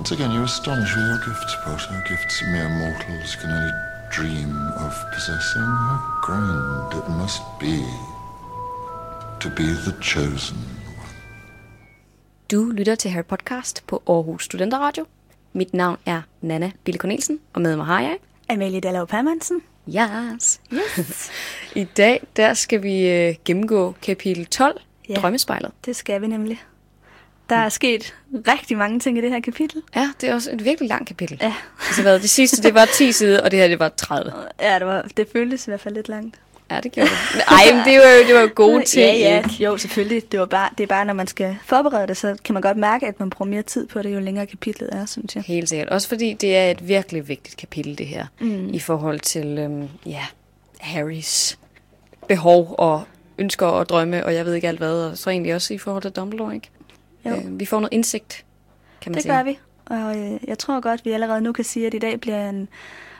Once again, you astonish with your gifts, Potter. Gifts mere mortals can only dream of possessing. How grand it must be to be the chosen one. Du lytter til Harry Podcast på Aarhus Studenteradio. Mit navn er Nana Bille Cornelsen, og med mig har jeg... Amalie Dallov Permansen. Yes. yes. I dag der skal vi øh, gennemgå kapitel 12, Ja. Drømmespejlet. Det skal vi nemlig. Der er sket rigtig mange ting i det her kapitel. Ja, det er også et virkelig langt kapitel. Ja, Altså, hvad, det sidste, det var 10 sider, og det her, det var 30. ja det, var, det føltes i hvert fald lidt langt. Ja, det gjorde det. Ej, men det var jo, det var jo gode ting. Ja, ja. ikke? Jo, selvfølgelig. Det, var bare, det er bare, når man skal forberede det, så kan man godt mærke, at man bruger mere tid på det, jo længere kapitlet er, synes jeg. Helt sikkert. Også fordi det er et virkelig vigtigt kapitel, det her. Mm. I forhold til, øhm, ja, Harrys behov og ønsker og drømme, og jeg ved ikke alt hvad. Og så egentlig også i forhold til Dumbledore, ikke? Jo. Øh, vi får noget indsigt, kan man Det sige. gør vi. Og øh, jeg tror godt, vi allerede nu kan sige, at i dag bliver en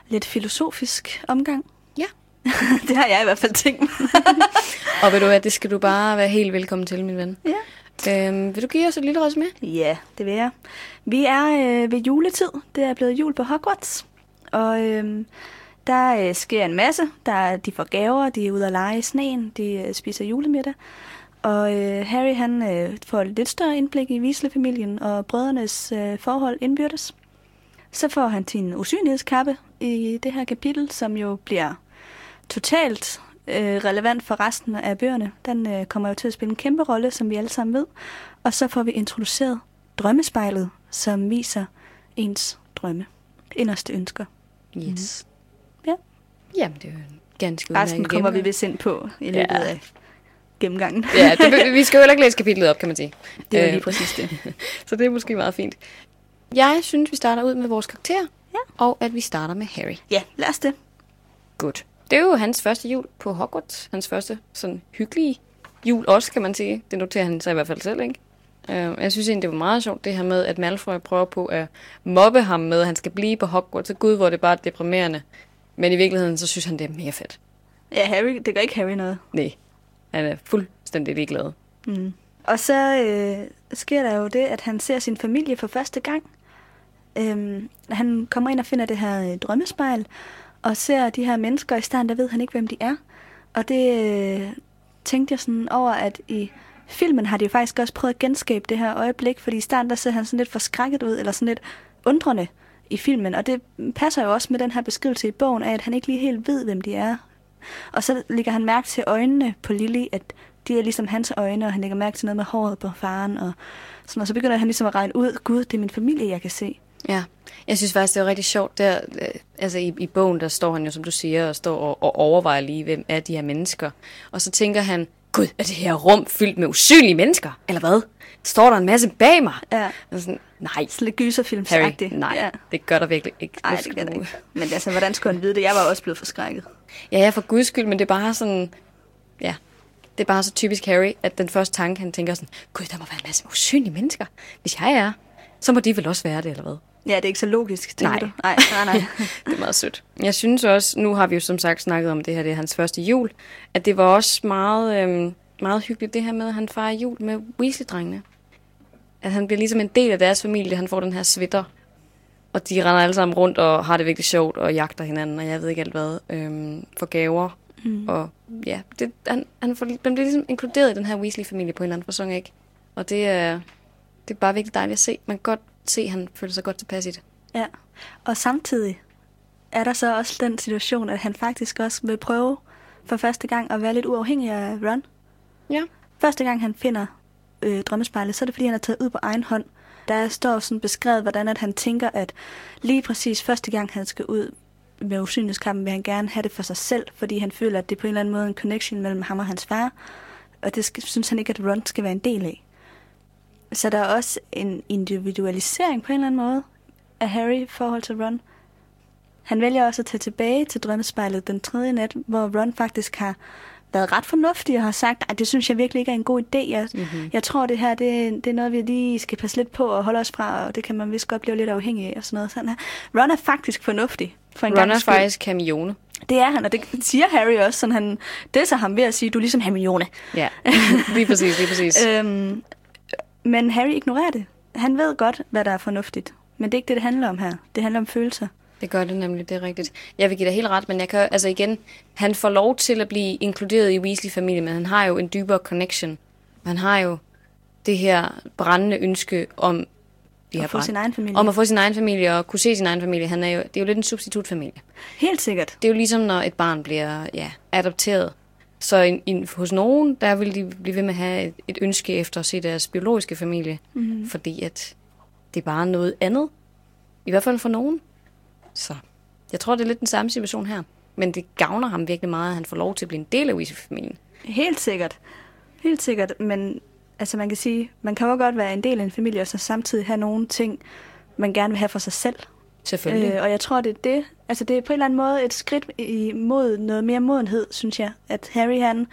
lidt filosofisk omgang. Ja. det har jeg i hvert fald tænkt mig. Og ved du hvad, det skal du bare være helt velkommen til, min ven. ja. Øhm, vil du give os et lille resume? Ja, det vil jeg. Vi er øh, ved juletid. Det er blevet jul på Hogwarts. Og øh, der øh, sker en masse. Der, er- de får gaver, de er ude at lege i sneen, de øh, spiser julemiddag. Og øh, Harry han øh, får et lidt større indblik i Weasley-familien og brødrenes øh, forhold indbyrdes. Så får han sin usynlighedskappe i det her kapitel, som jo bliver totalt øh, relevant for resten af bøgerne. Den øh, kommer jo til at spille en kæmpe rolle, som vi alle sammen ved. Og så får vi introduceret drømmespejlet, som viser ens drømme, inderste ønsker. Yes. Ja. Jamen, det er ganske Resten kommer vi vist ind på i løbet Ja. af gennemgangen. Ja, det, vi skal jo heller ikke læse kapitlet op, kan man sige. det var Øh, lige præcis det. Så det er måske meget fint. Jeg synes, vi starter ud med vores karakterer, Ja. og at vi starter med Harry. Ja, lad os det. Godt. Det er jo hans første jul på Hogwarts. Hans første sådan hyggelige jul også, kan man sige. Det noterer han sig i hvert fald selv, ikke? Uh, jeg synes egentlig, det var meget sjovt, det her med, at Malfoy prøver på at mobbe ham med, at han skal blive på Hogwarts. Så gud, hvor det bare er deprimerende. Men i virkeligheden, så synes han, det er mere fedt. Ja, Harry, det gør ikke Harry noget. Nej, han er fuldstændig ligeglad. Mm. Og så øh, sker der jo det, at han ser sin familie for første gang. Øhm, han kommer ind og finder det her øh, drømmespejl, og ser de her mennesker i stand, der ved han ikke, hvem de er. Og det øh, tænkte jeg sådan over, at i filmen har de jo faktisk også prøvet at genskabe det her øjeblik, fordi i starten der ser han sådan lidt forskrækket ud, eller sådan lidt undrende i filmen, og det passer jo også med den her beskrivelse i bogen af, at han ikke lige helt ved, hvem de er. Og så lægger han mærke til øjnene på Lily, at de er ligesom hans øjne, og han lægger mærke til noget med håret på faren, og, sådan, og så begynder han ligesom at regne ud, gud, det er min familie, jeg kan se. Ja, jeg synes faktisk, det var rigtig sjovt. Der, øh, altså i, i bogen, der står han jo, som du siger, og står og, og overvejer lige, hvem er de her mennesker. Og så tænker han, gud, er det her rum fyldt med usynlige mennesker? Eller hvad? Står der en masse bag mig? Ja. Og sådan, nej, Sådan lidt gyserfilm Harry, nej, Ja. det gør der virkelig ikke. Nej, det gør ikke. Men altså, hvordan skulle han vide det? Jeg var også blevet forskrækket. Ja, ja, for guds skyld, men det er bare sådan, ja, det er bare så typisk Harry, at den første tanke, han tænker sådan, gud, der må være en masse usynlige mennesker. Hvis jeg er, så må de vel også være det, eller hvad? Ja, det er ikke så logisk, tænker Nej. du? Nej, nej, nej. det er meget sødt. Jeg synes også, nu har vi jo som sagt snakket om det her, det er hans første jul, at det var også meget, øhm, meget hyggeligt det her med, at han fejrer jul med Weasley-drengene. At han bliver ligesom en del af deres familie, han får den her sweater, og de render alle sammen rundt og har det virkelig sjovt og jagter hinanden, og jeg ved ikke alt hvad, øhm, for gaver. Mm. Og ja, det, han, han, får, han bliver ligesom inkluderet i den her Weasley-familie på en eller anden fasong, ikke? Og det er, det er bare virkelig dejligt at se. Man kan godt se, at han føler sig godt tilpas i det. Ja. Og samtidig er der så også den situation, at han faktisk også vil prøve for første gang at være lidt uafhængig af Ron. Ja. Første gang han finder øh, drømmespejlet, så er det fordi, han er taget ud på egen hånd. Der står sådan beskrevet, hvordan at han tænker, at lige præcis første gang han skal ud med usynlighedskampen, vil han gerne have det for sig selv, fordi han føler, at det er på en eller anden måde en connection mellem ham og hans far. Og det skal, synes han ikke, at Ron skal være en del af. Så der er også en individualisering på en eller anden måde af Harry i forhold til Ron. Han vælger også at tage tilbage til drømmespejlet den tredje nat, hvor Ron faktisk har været ret fornuftig og har sagt, at det synes jeg virkelig ikke er en god idé. Jeg, mm-hmm. jeg tror, det her det, det er noget, vi lige skal passe lidt på og holde os fra, og det kan man vist godt blive lidt afhængig af og sådan noget. Sådan her. Ron er faktisk fornuftig. For en Ron er faktisk Hermione. Det er han, og det siger Harry også. Sådan han, det så ham ved at sige, du er ligesom Hermione. Ja, lige præcis, lige præcis. Øhm, men Harry ignorerer det. Han ved godt, hvad der er fornuftigt. Men det er ikke det, det handler om her. Det handler om følelser. Det gør det nemlig, det er rigtigt. Jeg vil give dig helt ret, men jeg kan, altså igen, han får lov til at blive inkluderet i Weasley-familien, men han har jo en dybere connection. Han har jo det her brændende ønske om de At her få brænd- sin egen familie. Om at få sin egen familie og kunne se sin egen familie. Han er jo, det er jo lidt en substitutfamilie. Helt sikkert. Det er jo ligesom, når et barn bliver ja, adopteret. Så in, in, hos nogen, der vil de blive ved med at have et, et ønske efter at se deres biologiske familie. Mm-hmm. Fordi at det er bare noget andet. I hvert fald for nogen. Så jeg tror, det er lidt den samme situation her. Men det gavner ham virkelig meget, at han får lov til at blive en del af Weasley-familien. Helt sikkert. Helt sikkert. Men altså man kan sige, man kan jo godt være en del af en familie, og så samtidig have nogle ting, man gerne vil have for sig selv. Selvfølgelig. Øh, og jeg tror, det er det. Altså, det er på en eller anden måde et skridt imod noget mere modenhed, synes jeg. At Harry, han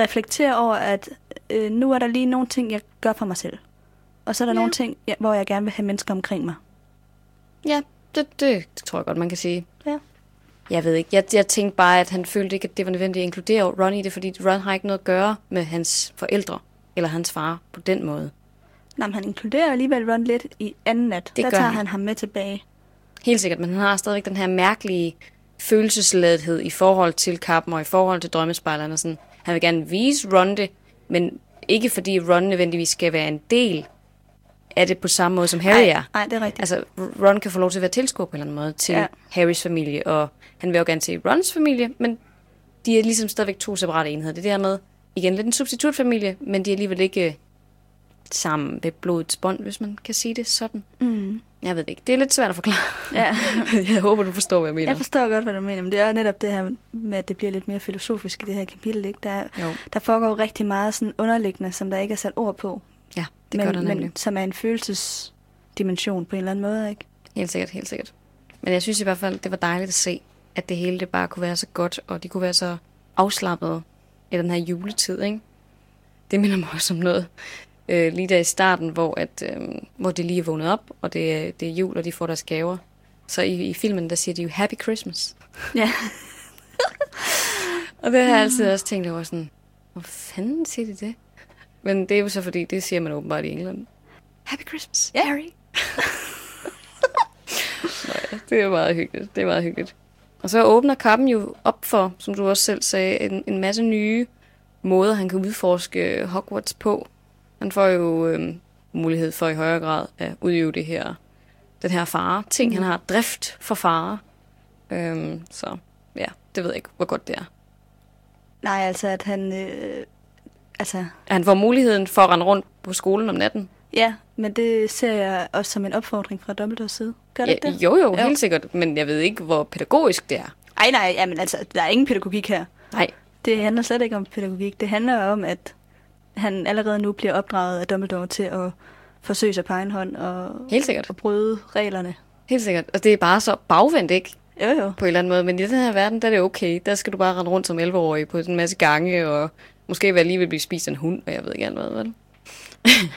reflekterer over, at øh, nu er der lige nogle ting, jeg gør for mig selv. Og så er der Ja. nogle ting, hvor jeg gerne vil have mennesker omkring mig. Ja, det, det, det tror jeg godt, man kan sige. Ja. Jeg ved ikke. Jeg, jeg tænkte bare, at han følte ikke, at det var nødvendigt at inkludere Ron i det, fordi Ron har ikke noget at gøre med hans forældre eller hans far på den måde. Nå, men han inkluderer alligevel Ron lidt i anden nat. Det der tager han. han ham med tilbage. Helt sikkert, men han har stadigvæk den her mærkelige følelsesladethed i forhold til kappen og i forhold til drømmespejlerne. Sådan. Han vil gerne vise Ron det, men ikke fordi Ron nødvendigvis skal være en del af det på samme måde, som Harry Ej, er. Nej, det er rigtigt. Altså, Ron kan få lov til at være tilskuer på en eller anden måde til ja. Harrys familie, og han vil jo gerne se Rons familie, men de er ligesom stadigvæk to separate enheder. Det er her med, igen, lidt en substitutfamilie, men de er alligevel ikke øh, sammen ved blodets bånd, hvis man kan sige det sådan. Mm. Jeg ved det ikke. Det er lidt svært at forklare. Ja. jeg håber, du forstår, hvad jeg mener. Jeg forstår godt, hvad du mener, men det er netop det her med, at det bliver lidt mere filosofisk i det her kapitel. Ikke? Der, Jo. der foregår rigtig meget sådan underliggende, som der ikke er sat ord på. Ja, det men, gør der nemlig. Men som er en følelsesdimension på en eller anden måde, ikke? Helt sikkert, helt sikkert. Men jeg synes i hvert fald, det var dejligt at se, at det hele det bare kunne være så godt, og de kunne være så afslappede i den her juletid, ikke? Det minder mig også om noget. Øh, lige der i starten, hvor, at, øh, hvor de lige er vågnet op, og det, er- det er jul, og de får deres gaver. Så i, i filmen, der siger de jo Happy Christmas. Ja. Og det har jeg altid også tænkt over sådan, hvor fanden siger de det? Men det er jo så fordi, det siger man åbenbart i England. Happy Christmas, Ja. Harry. Nej, det er meget hyggeligt. Det er meget hyggeligt. Og så åbner kappen jo op for, som du også selv sagde, en, en masse nye måder, han kan udforske Hogwarts på. Han får jo øhm, mulighed for i højere grad at udøve det her, den her fare. Ting, han har drift for fare. Øhm, så ja, det ved jeg ikke, hvor godt det er. Nej, altså at han... Øh, altså, han får muligheden for at rende rundt på skolen om natten. ja, men det ser jeg også som en opfordring fra Dumbledores side. Gør det Ja, det? jo, jo, Jo. helt sikkert. Men jeg ved ikke, hvor pædagogisk det er. Ej, nej, jamen, altså, der er ingen pædagogik her. Nej, Det handler slet ikke om pædagogik. Det handler om, at han allerede nu bliver opdraget af Dumbledore til at forsøge sig på egen hånd og, helt sikkert. og bryde reglerne. Helt sikkert. Og det er bare så bagvendt, ikke? Jo, jo. På en eller anden måde. Men i den her verden, der er det okay. Der skal du bare rende rundt som 11-årig på en masse gange, og måske være lige ved at blive spist af en hund, og jeg ved ikke alt hvad, vel?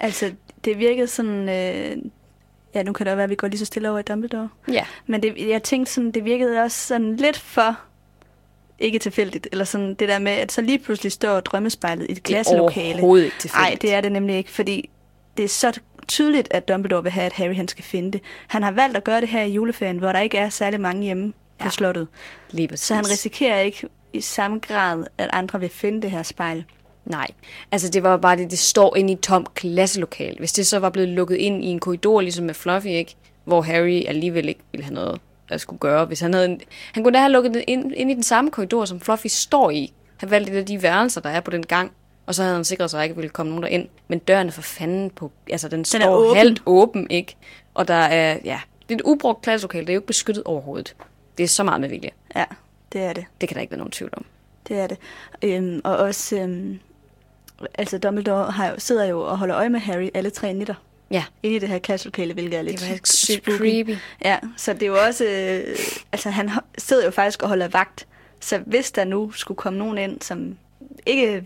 Altså, det virkede sådan... Øh, ja, nu kan det jo være, at vi går lige så stille over i Dumbledore. Ja. Men det, jeg tænkte sådan, det virkede også sådan lidt for ikke tilfældigt. Eller sådan det der med, at så lige pludselig står drømmespejlet i et Det er klasselokale. overhovedet ikke tilfældigt. Nej, det er det nemlig ikke, fordi det er så tydeligt, at Dumbledore vil have, at Harry han skal finde det. Han har valgt at gøre det her i juleferien, hvor der ikke er særlig mange hjemme på Ja. slottet. Lige præcis. Så han risikerer ikke i samme grad, at andre vil finde det her spejl. Nej, altså det var bare det, det står inde i et tomt klasselokal. Hvis det så var blevet lukket ind i en korridor, ligesom med Fluffy, ikke? hvor Harry alligevel ikke ville have noget at skulle gøre. Hvis han, havde en, han kunne da have lukket det ind, ind i den samme korridor, som Fluffy står i. Han valgte et af de værelser, der er på den gang, og så havde han sikret sig, at der ikke ville komme nogen derind. Men døren er for fanden på... Altså, den, er står åben. halvt åben, ikke? Og der er... Ja, det er et ubrugt klasselokal. Det er jo ikke beskyttet overhovedet. Det er så meget med vilje. Ja, det er det. Det kan der ikke være nogen tvivl om. Det er det. Øhm, og også, øhm, altså Dumbledore har jo, sidder jo og holder øje med Harry alle tre nætter. Ja, Inde i det her klasselokale, hvilket er lidt det var sygt creepy. Ja, så det er jo også... Øh, altså, han sidder jo faktisk og holder vagt. Så hvis der nu skulle komme nogen ind, som ikke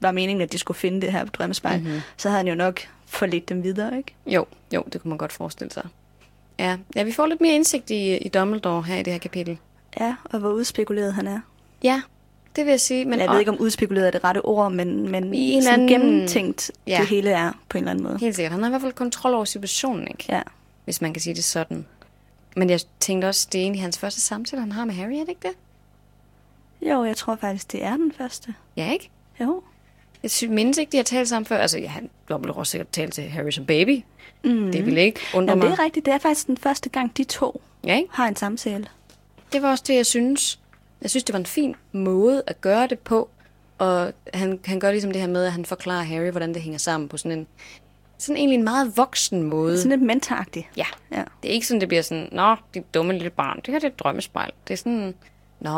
var meningen, at de skulle finde det her på drømmespejl, Mhm. mm-hmm. så havde han jo nok forledt dem videre, ikke? Jo, jo, det kunne man godt forestille sig. Ja, ja vi får lidt mere indsigt i, i Dumbledore her i det her kapitel. Ja, og hvor udspekuleret han er. Ja, det vil jeg sige. Men jeg ved ikke, om udspekuleret er det rette ord, men, men I en sådan anden- gennemtænkt Ja. det hele er på en eller anden måde. Helt sikkert. Han har i hvert fald kontrol over situationen, ikke? Ja. Hvis man kan sige det sådan. Men jeg tænkte også, det er egentlig hans første samtale, han har med Harry, er det ikke det? Jo, jeg tror faktisk, det er den første. Ja, ikke? Jo. Jeg synes, mindes ikke, de har talt sammen før. Altså, ja, han Dumbledore har sikkert talt til Harry som baby. Mm. Det ville ikke undre Jamen, det mig. er rigtigt. Det er faktisk den første gang, de to Ja, ikke? har en samtale. Det var også det, jeg synes. Jeg synes, det var en fin måde at gøre det på. Og han, han gør ligesom det her med, at han forklarer Harry, hvordan det hænger sammen på sådan en, sådan egentlig en meget voksen måde. Sådan lidt mentoragtigt. Ja, Ja. det er ikke sådan, det bliver sådan, Nå, dit dumme lille barn, det her det er et drømmespejl. Det er sådan, Nå,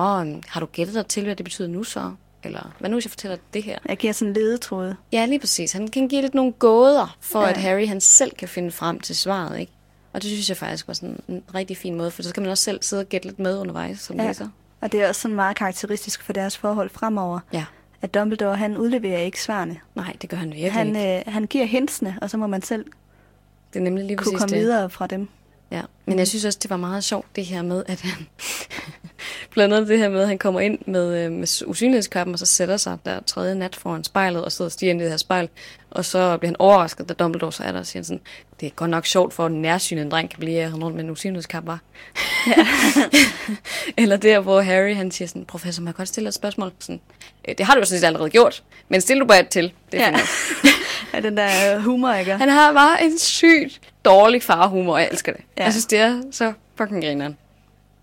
har du gættet dig til, hvad det betyder nu så? Eller hvad nu, hvis jeg fortæller det her? Jeg giver sådan en ledetråd. Ja, lige præcis. Han kan give lidt nogle gåder, for ja. at Harry han selv kan finde frem til svaret, ikke? Og det synes jeg faktisk var sådan en rigtig fin måde, for så kan man også selv sidde og gætte lidt med undervejs som ja. Læser. Og det er også sådan meget karakteristisk for deres forhold fremover. Ja. At Dumbledore, han udleverer ikke svarene. Nej, det gør han virkelig Han, ikke. øh, han giver hintsene, og så må man selv Det er nemlig lige kunne komme det. videre fra dem. Ja, men jeg synes også, det var meget sjovt, det her med, at han... Blandt andet det her med, at han kommer ind med, øh, med usynlighedskappen, og så sætter sig der tredje nat foran spejlet, og sidder og stiger ind i det her spejl. Og så bliver han overrasket, da Dumbledore så er der, og siger sådan, det er godt nok sjovt for en nærsynet en dreng kan blive rundt med en usynlighedskap, var. Eller der, hvor Harry han siger sådan, professor, må jeg godt stille et spørgsmål? Sådan, "Øh, det har du jo sådan set allerede gjort, men stil du bare et til. Det er Ja. den der øh, humor, ikke? Han har bare en sygt dårlig farhumor, og jeg elsker det. Ja. Jeg synes, det er så fucking grineren.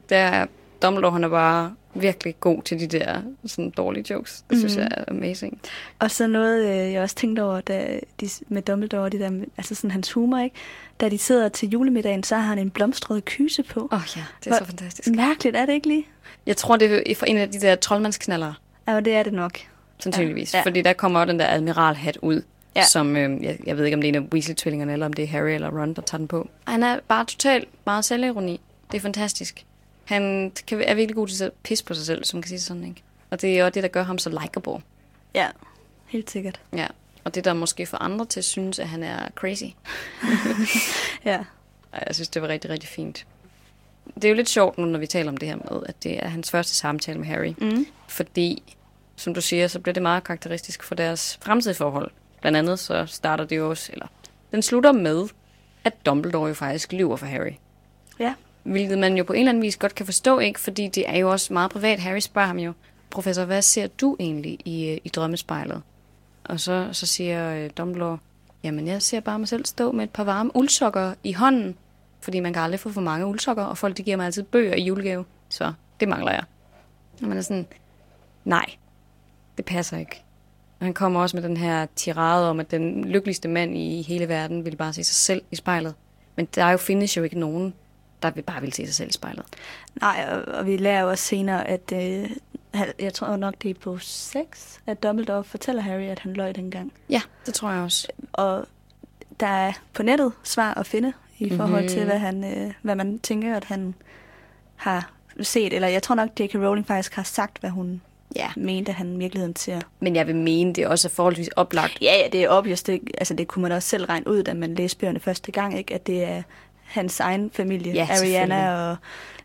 Det er, Dumbledore, han er bare virkelig god til de der sådan dårlige jokes. Det synes Mhm. jeg er amazing. Og så noget, øh, jeg også tænkte over da de, med Dumbledore, det der, altså sådan hans humor, ikke? Da de sidder til julemiddagen, så har han en blomstret kyse på. Åh oh, ja, det er Hvor- så fantastisk. Mærkeligt, er det ikke lige? Jeg tror, det er for en af de der troldmandsknaller, Ja, det er det nok. sandsynligvis. Ja. Ja. Fordi der kommer den der admiralhat ud. Ja. Som, øh, jeg, jeg ved ikke, om det er en af Weasley-tvillingerne, eller om det er Harry eller Ron, der tager den på. Han er bare totalt meget selvironi. Det er fantastisk. Han kan, er virkelig god til at pisse på sig selv, som kan sige sådan, ikke? Og det er også det, der gør ham så likable. Ja, helt sikkert. Ja, og det der måske får andre til at synes, at han er crazy. Ja. Jeg synes, det var rigtig, rigtig fint. Det er jo lidt sjovt nu, når vi taler om det her med, at det er hans første samtale med Harry. Mm. Fordi, som du siger, så bliver det meget karakteristisk for deres fremtidige forhold. Blandt andet så starter det jo også, eller den slutter med, at Dumbledore jo faktisk lyver for Harry. Ja. Hvilket man jo på en eller anden vis godt kan forstå, ikke? Fordi det er jo også meget privat. Harry spørger ham jo, professor, hvad ser du egentlig i, øh, i drømmespejlet? Og så, så siger øh, Dumbledore, jamen jeg ser bare mig selv stå med et par varme uldsokker i hånden, fordi man kan aldrig få for mange uldsokker, og folk de giver mig altid bøger i julegave, så det mangler jeg. Og man er sådan, nej, det passer ikke. Og han kommer også med den her tirade om, at den lykkeligste mand i hele verden ville bare se sig selv i spejlet. Men der er jo, findes jo ikke nogen, der vil bare vil se sig selv i spejlet. Nej, og, og vi lærer jo også senere, at øh, jeg tror nok, det er på 6, at Dumbledore fortæller Harry, at han løj dengang. Ja, det tror jeg også. Og der er på nettet svar at finde i forhold Mhm. til, hvad, han, øh, hvad man tænker, at han har set. Eller jeg tror nok, J.K. Rowling faktisk har sagt, hvad hun Ja. mente, han i virkeligheden ser. Men jeg vil mene, det er også forholdsvis oplagt. Ja, ja, det er obvious. Det, altså, det kunne man også selv regne ud, da man læste bøgerne første gang, ikke? at det er hans egen familie, Ja, Ariana og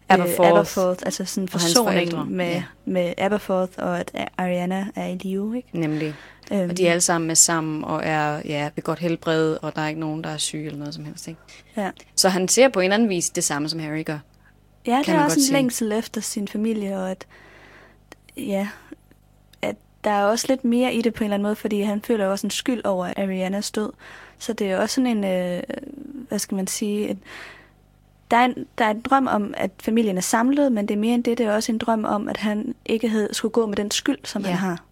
Aberforth. Øh, Aberforth, altså sådan en forsoning med, ja. med Aberforth, og at Ariana er i live. Ikke? Nemlig. Øhm, Og de er alle sammen med sammen og er ja, ved godt helbred, og der er ikke nogen, der er syge eller noget som helst. Ikke? ja. Så han ser på en eller anden vis det samme, som Harry gør. Ja, det kan er man også en sige. længsel efter sin familie, og at, ja, at der er også lidt mere i det på en eller anden måde, fordi han føler også en skyld over Arianas død. Så det er også sådan en, øh, hvad skal man sige, en, der, er en, der er en drøm om, at familien er samlet, men det er mere end det, det er også en drøm om, at han ikke havde, skulle gå med den skyld, som Ja. han har.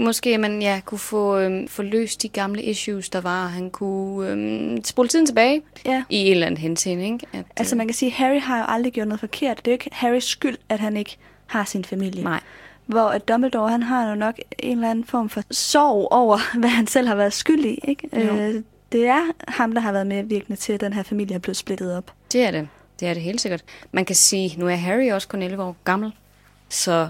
Måske man ja, kunne få, øhm, få løst de gamle issues, der var. Han kunne øhm, spole tiden tilbage Ja. i en eller anden henseende. Ikke? At, Altså man kan sige, at Harry har jo aldrig gjort noget forkert. Det er jo ikke Harrys skyld, at han ikke har sin familie. Nej. Hvor at Dumbledore, han har jo nok en eller anden form for sorg over, hvad han selv har været skyld i. Ikke? Jo. Øh, det er ham, der har været medvirkende til, at den her familie er blevet splittet op. Det er det. Det er det helt sikkert. Man kan sige, nu er Harry også kun 11 år gammel, så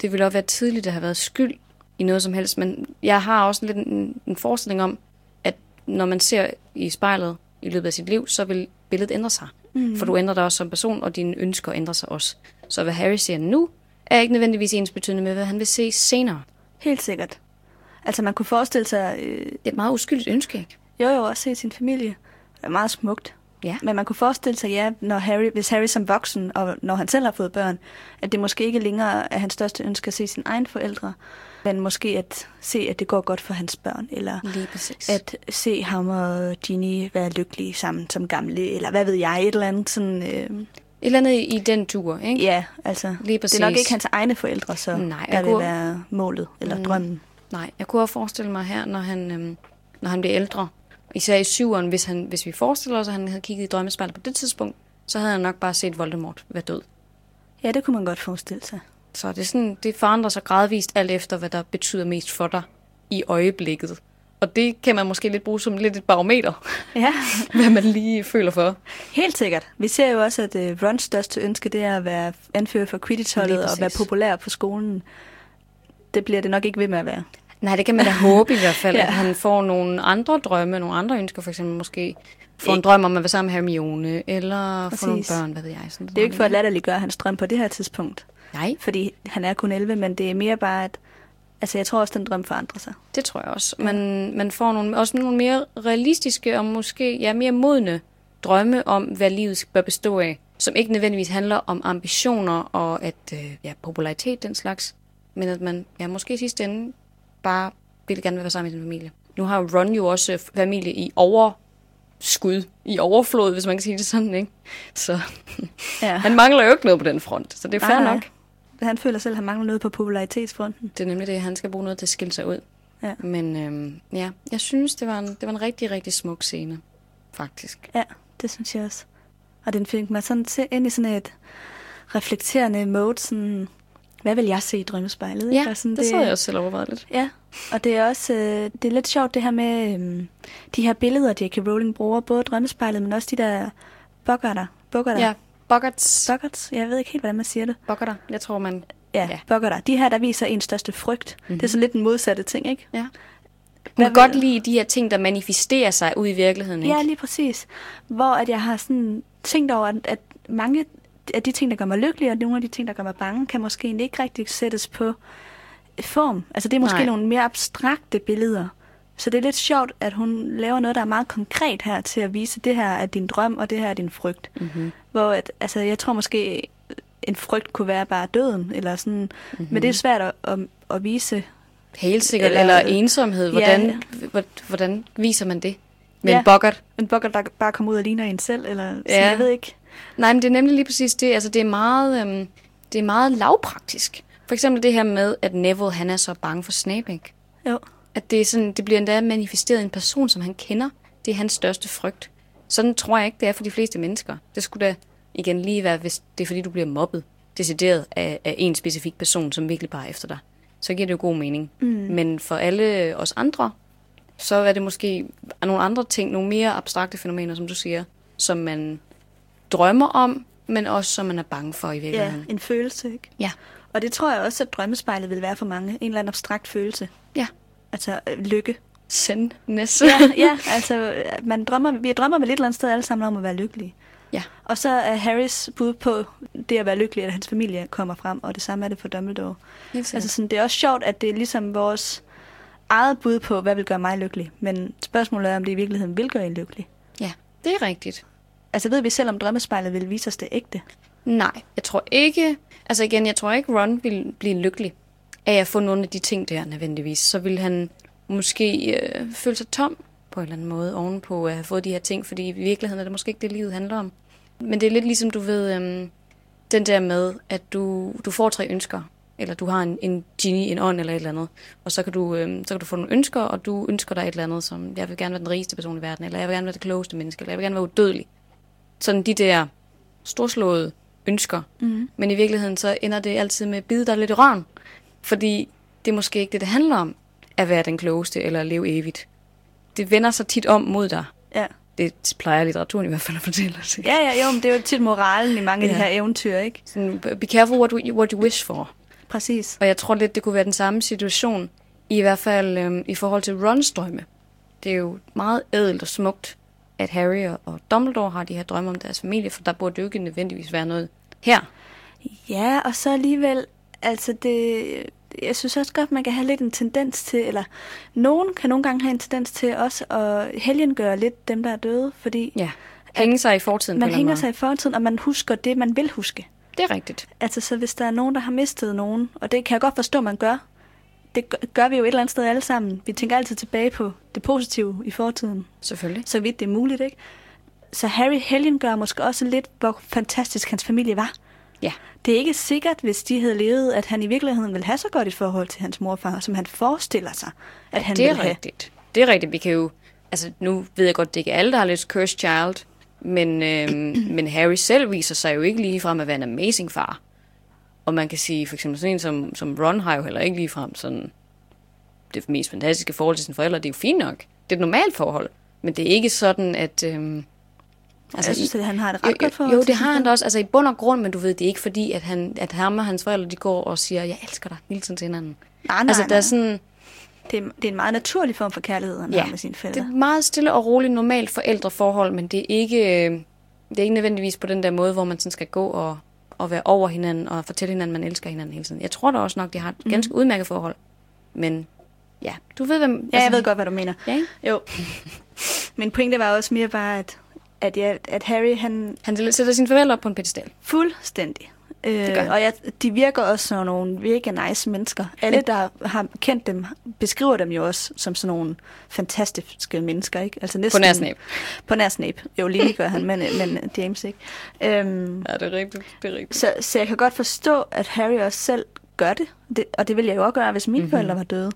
det ville også være tidligt at have været skyld i noget som helst. Men jeg har også lidt en, en forestilling om, at når man ser i spejlet i løbet af sit liv, så vil billedet ændre sig. Mm. For du ændrer dig også som person, og dine ønsker ændrer sig også. Så hvad Harry ser nu, er ikke nødvendigvis ens betydende med, hvad han vil se senere. Helt sikkert. Altså man kunne forestille sig, øh, Det er et meget uskyldigt ønske, ikke? Jo jo, at se sin familie. Det er meget smukt. Ja. Men man kunne forestille sig, ja, når Harry, hvis Harry som voksen, og når han selv har fået børn, at det måske ikke længere er hans største ønske at se sine egne forældre, men måske at se, at det går godt for hans børn, eller præcis. at se ham og Ginny være lykkelige sammen som gamle, eller hvad ved jeg, et eller andet sådan... Øh, Et eller andet i den tur, ikke? ja, altså, Lige det er nok præcis. ikke hans egne forældre, så Nej, der vil kunne- være målet, eller mm. drømmen. Nej, jeg kunne også forestille mig her, når han, øhm, når han bliver ældre, især i syveren, hvis, han, hvis vi forestiller os, at han havde kigget i drømmespejlet på det tidspunkt, så havde han nok bare set Voldemort være død. Ja, det kunne man godt forestille sig. Så det, er sådan, det forandrer sig gradvist alt efter, hvad der betyder mest for dig i øjeblikket. Og det kan man måske lidt bruge som lidt et barometer, Ja, hvad man lige føler for. helt sikkert. Vi ser jo også, at uh, Rons største ønske, det er at være anfører for Quidditch-holdet Lige og være populær på skolen. Det bliver det nok ikke ved med at være. Nej, det kan man da håbe i hvert fald, Ja. at han får nogle andre drømme, nogle andre ønsker, for eksempel måske få en drøm om at være sammen med Hermione, eller få nogle børn, hvad ved jeg. Sådan Det er jo ikke for at latterliggøre hans drøm på det her tidspunkt, Nej, fordi han er kun 11, men det er mere bare, at altså, jeg tror også, den drøm forandrer sig. Det tror jeg også. Man, man får nogle, også nogle mere realistiske og måske ja, mere modne drømme om, hvad livet bør bestå af. Som ikke nødvendigvis handler om ambitioner og at, øh, ja, popularitet, den slags. Men at man ja, måske i sidste ende bare vil gerne være sammen med sin familie. Nu har Ron jo også øh, familie i overskud, i overflod, hvis man kan sige det sådan, ikke? Så Ja. han mangler jo ikke noget på den front, så det er fair Nej, nej. nok. Han føler selv, at han mangler noget på popularitetsfronten. Det er nemlig det, han skal bruge noget til at skille sig ud. Ja. Men øhm, ja, jeg synes, det var, en, det var en rigtig, rigtig smuk scene, faktisk. Ja, det synes jeg også. Og den fik mig sådan til ind i sådan et reflekterende mode, sådan, hvad vil jeg se i drømmespejlet? ikke? Ja, Og sådan, det sad jeg også selv overvejet lidt. Ja, og det er også øh, det er lidt sjovt det her med øhm, de her billeder, J.K. Rowling bruger, både drømmespejlet, men også de der boggerter. Boggerter. Ja, Boggarts. Boggerts. Jeg ved ikke helt, hvordan man siger det. Boggarter. Jeg tror, man... Ja, Ja. boggerter. De her, der viser ens største frygt. Mm-hmm. Det er så lidt den modsatte ting, ikke? Ja. Hun kan godt lide de her ting, der manifesterer sig ud i virkeligheden, ikke? Ja, lige præcis. Hvor at jeg har sådan tænkt over, at, at mange af de ting, der gør mig lykkelig, og nogle af de ting, der gør mig bange, kan måske ikke rigtig sættes på form. Altså det er måske Nej. Nogle mere abstrakte billeder. Så det er lidt sjovt, at hun laver noget, der er meget konkret her til at vise, det her er din drøm, og det her er din frygt. Mm-hmm. Hvor at, altså, jeg tror måske, en frygt kunne være bare døden, eller sådan. Mhm. Mm-hmm. Men det er svært at, at, at vise. Helt sikkert. Eller, Eller- ensomhed. Hvordan, ja. hvordan viser man det? Med Ja. en boggart? En bokker, der bare kommer ud og ligner en selv, eller sådan, Ja. jeg ved ikke. Nej, men det er nemlig lige præcis det. Altså, det er meget, øhm, det er meget lavpraktisk. For eksempel det her med, at Neville han er så bange for Snape, ikke? Jo. At det, er sådan, det bliver endda manifesteret i en person, som han kender. Det er hans største frygt. Sådan tror jeg ikke, det er for de fleste mennesker. Det skulle da igen lige være, hvis det er fordi, du bliver mobbet. Decideret af, af en specifik person, som virkelig bare er efter dig. Så giver det jo god mening. Mm. Men for alle os andre, så er det måske nogle andre ting, nogle mere abstrakte fænomener, som du siger, som man drømmer om, men også som man er bange for i Ja, virkeligheden. en følelse, ikke? Ja. Og det tror jeg også, at drømmespejlet vil være for mange. En eller anden abstrakt følelse. Ja. Altså øh, lykke. Sendness. Ja, ja altså øh, man drømmer, vi drømmer vel et eller andet sted alle sammen om at være lykkelige. Ja. Og så er Harrys bud på det at være lykkelig, at hans familie kommer frem, og det samme er det for Dumbledore. Helt. Altså sådan, det er også sjovt, at det er ligesom vores eget bud på, hvad vil gøre mig lykkelig. Men spørgsmålet er, om det i virkeligheden vil gøre en lykkelig. ja, det er rigtigt. Altså ved vi selv, om drømmespejlet vil vise os det ægte? Nej, jeg tror ikke... Altså igen, jeg tror ikke, Ron vil blive lykkelig af at få nogle af de ting der nødvendigvis. Så vil han måske øh, føle sig tom på en eller anden måde ovenpå at have fået de her ting, fordi i virkeligheden er det måske ikke det, livet handler om. Men det er lidt ligesom, du ved, øhm, den der med, at du, du får tre ønsker, eller du har en, en genie, en ånd eller et eller andet, og så kan, du, øhm, så kan du få nogle ønsker, og du ønsker dig et eller andet, som jeg vil gerne være den rigeste person i verden, eller jeg vil gerne være det klogeste menneske, eller jeg vil gerne være udødelig. Sådan de der storslåede ønsker. Mm. Men i virkeligheden så ender det altid med at bide dig lidt i røven. Fordi det er måske ikke det, det handler om, at være den klogeste eller at leve evigt. Det vender sig tit om mod dig. Ja. Det plejer litteraturen i hvert fald at fortælle os. ikke? Ja, ja, jo, men det er jo tit moralen i mange af de Ja. her eventyr, ikke? Sådan, be careful what you, what you wish for. Præcis. Og jeg tror lidt, det kunne være den samme situation, i hvert fald øhm, i forhold til Rons drømme. Det er jo meget ædelt og smukt, at Harry og- Dumbledore har de her drømme om deres familie, for der burde jo ikke nødvendigvis være noget her. Ja, og så alligevel Altså, det, jeg synes også godt, man kan have lidt en tendens til, eller nogen kan nogle gange have en tendens til også at helgengøre lidt dem, der er døde, fordi Ja. Hænge sig i fortiden. man hænger sig i fortiden, og man husker det, man vil huske. Det er rigtigt. Altså, så hvis der er nogen, der har mistet nogen, og det kan jeg godt forstå, man gør, det gør- vi jo et eller andet sted alle sammen. Vi tænker altid tilbage på det positive i fortiden, Selvfølgelig. så vidt det er muligt, ikke? Så Harry Helgen gør måske også lidt, hvor fantastisk hans familie var. Ja. Det er ikke sikkert, hvis de havde levet, at han i virkeligheden ville have så godt et forhold til hans morfar, som han forestiller sig, at han det er ville have. rigtigt. Det er rigtigt. Vi kan jo... Altså, nu ved jeg godt, det ikke er alle, der har lidt cursed child, men, øhm, men Harry selv viser sig jo ikke lige frem at være en amazing far. Og man kan sige, for eksempel sådan en som, som Ron har jo heller ikke lige frem sådan det mest fantastiske forhold til sine forældre. Det er jo fint nok. Det er et normalt forhold. Men det er ikke sådan, at... Øhm, Altså, jeg synes, at han har et ret jo, godt forhold jo, det har han da også. Altså i bund og grund, men du ved, det er ikke fordi, at, han, at ham og hans forældre, de går og siger, jeg elsker dig hele tiden til hinanden. Nej, nej, altså, der nej. er sådan, Det, er, det er en meget naturlig form for kærlighed, han Ja, har med sine det forældre. er et meget stille og roligt normalt forældreforhold, men det er ikke, øh, det er ikke nødvendigvis på den der måde, hvor man sådan skal gå og, og være over hinanden og fortælle hinanden, at man elsker hinanden hele tiden. Jeg tror da også nok, de har et ganske udmærket forhold. Men ja, du ved, hvem... Mhm. Ja, jeg ved godt, hvad du mener. Ja, ikke? Jo. Min pointe var også mere bare, at, at, ja, at Harry, han Han sætter sine forældre op på en pedestal. fuldstændig. Øh, og ja, de virker også som nogle virkelig nice mennesker. Alle, der har kendt dem, beskriver dem jo også som sådan nogle fantastiske mennesker, ikke? Altså næsten, På nær Snape. På nær Snape. Jo, Lily gør han, men, men James ikke. Øhm, Ja, det er rigtigt. Det er rigtigt. så, så jeg kan godt forstå, at Harry også selv gør det. det og det ville jeg jo også gøre, hvis mine mm-hmm. forældre var døde.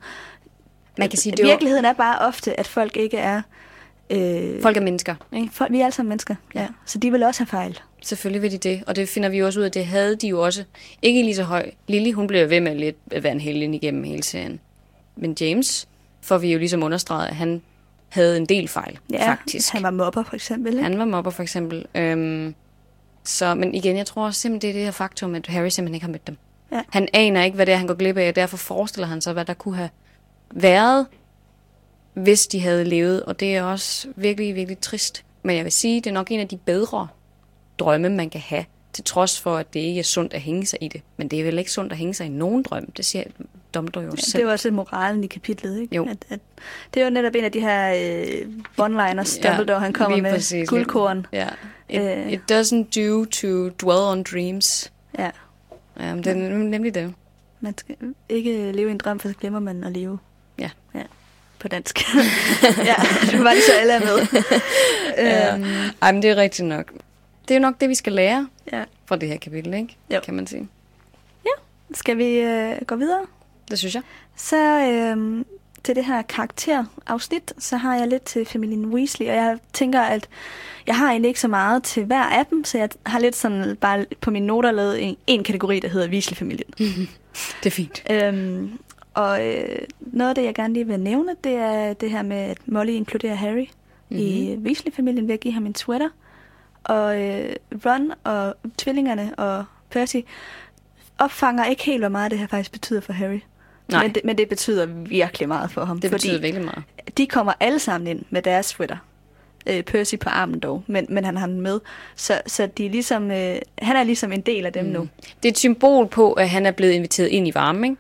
Man kan sige, det Virkeligheden er bare ofte, at folk ikke er... Øh, folk er mennesker, ikke? folk, vi er alle sammen mennesker, ja. Ja. Så de vil også have fejl. Selvfølgelig vil de det, og det finder vi også ud af. Det havde de jo også. Ikke lige så høj. Lily, hun blev ved med lidt at være en helgen igennem hele serien. Men James får vi jo ligesom understreget, at han havde en del fejl, Ja, faktisk. Han var mobber, for eksempel. Ikke? Han var mobber, for eksempel. Øhm, så, men igen, jeg tror også simpelthen, det er det her faktum, at Harry simpelthen ikke har mødt dem. Ja. Han aner ikke, hvad det er, han går glip af, og derfor forestiller han sig, hvad der kunne have været, hvis de havde levet. Og det er også virkelig, virkelig trist. Men jeg vil sige, det er nok en af de bedre drømme, man kan have, til trods for, at det ikke er sundt at hænge sig i det. Men det er vel ikke sundt at hænge sig i nogen drøm. Det siger Dumbledore jo Ja, selv. det var også moralen i kapitlet, ikke? Jo. At, at, det er jo netop en af de her øh, one-liners, Dumbledore han kommer med. præcis. Guldkorn. Ja. It, Øh. it doesn't do to dwell on dreams. Ja. Ja, men det er nemlig det. Man skal ikke leve i en drøm, for så glemmer man at leve. Ja. ja. På dansk. ja, det var lige så alle er med. Ja. øhm, Ej, men det er rigtigt nok. Det er jo nok det, vi skal lære ja. fra det her kapitel, ikke? Jo. Kan man sige. Skal vi øh, gå videre? Det synes jeg. Så øh, til det her karakterafsnit, så har jeg lidt til familien Weasley, og jeg tænker, at jeg har egentlig ikke så meget til hver af dem, så jeg har lidt sådan bare på mine noter lavet en, en kategori, der hedder Weasley-familien. Det er fint. øhm, og øh, noget af det, jeg gerne lige vil nævne, det er det her med, at Molly inkluderer Harry mm-hmm. i Weasley-familien ved at give ham en sweater. Og øh, Ron og tvillingerne og Percy opfanger ikke helt, hvor meget det her faktisk betyder for Harry. Nej. Men det, men det betyder virkelig meget for ham. Det betyder virkelig meget. de kommer alle sammen ind med deres sweater. Øh, Percy på armen dog, men, men han har den med. Så, så de er ligesom, øh, han er ligesom en del af dem mm. nu. Det er et symbol på, at han er blevet inviteret ind i varmen, ikke?